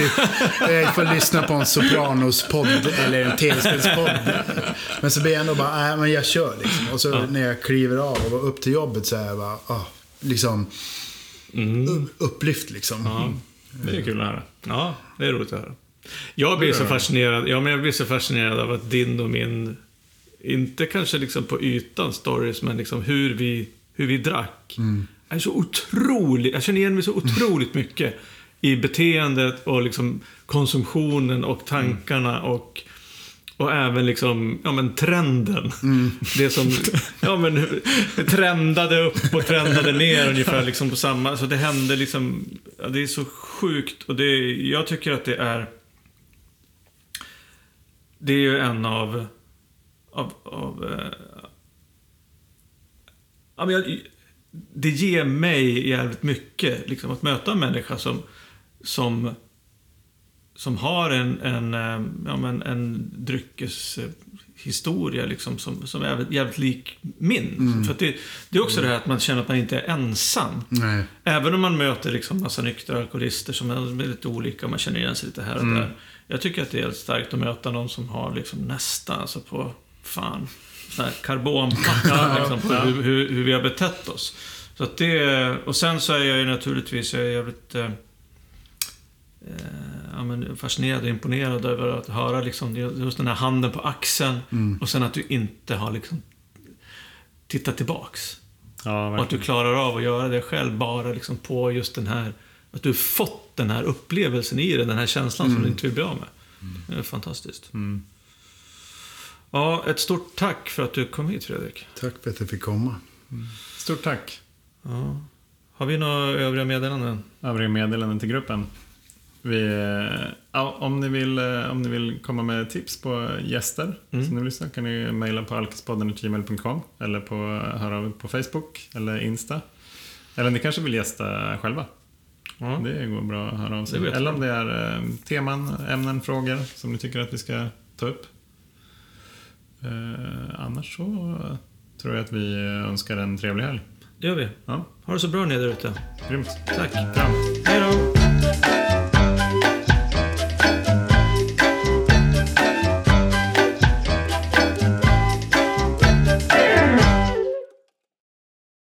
jag får lyssna på en Sopranos-podd eller en tv-spelspodd. Men så blir jag ändå bara, nej men jag kör liksom. Och så när jag kliver av och går upp till jobbet så är jag bara, ah, liksom upp, upplyft liksom. Ja, det är kul att höra. Ja, det är roligt att höra. Jag blir så fascinerad, ja, men jag blir så fascinerad av att din och min, inte kanske liksom på ytan stories, men liksom hur vi, hur vi drack. Är så otroligt, jag känner igen mig så otroligt mycket i beteendet och liksom konsumtionen och tankarna och och även liksom, ja men trenden. Det som, ja men trendade upp och trendade ner ungefär liksom på samma, så det hände liksom, ja, det är så sjukt och det, jag tycker att det är, det är ju en av, av, av eh, ja, men jag, det ger mig jävligt mycket, liksom att möta en människa som, som som har en, en, eh, ja, men en dryckeshistoria liksom, som, som är jävligt, lik min. För att det, det är också det här att man känner att man inte är ensam. Nej. Även om man möter liksom massa nyktra alkoholister som är lite olika och man känner igen sig lite här och där. Jag tycker att det är helt starkt att möta någon som har liksom nästan, alltså på, fan, sån här karbonpapper liksom, på hur, hur, hur vi har betett oss. Så att det, och sen så är jag ju naturligtvis, jag är jävligt eh, eh, ja, men fascinerad och imponerad över att höra liksom, just den här handen på axeln och sen att du inte har liksom tittat tillbaks. Ja, Och att du klarar av att göra det själv bara liksom på just den här... Att du fått den här upplevelsen i dig, den här känslan som du inte vill bli av med. Det är fantastiskt. Mm. Ja, ett stort tack för att du kom hit Fredrik. Tack för att jag fick komma. Stort tack. Ja. Har vi några övriga meddelanden? Övriga meddelanden till gruppen. Vi, eh, ja, om, ni vill, eh, om ni vill komma med tips på gäster Mm. som ni vill lyssna kan ni mejla på alkispodden.gmail.com eller på, höra av på Facebook eller Insta. Eller ni kanske vill gästa själva. Ja. Det går bra att höra av sig. Eller om det är eh, teman, ämnen, frågor som ni tycker att vi ska ta upp. Eh, annars så tror jag att vi önskar en trevlig helg. Det gör vi. Ja, Ha det så bra ni där ute. grymt. Tack. Kram. Hej då!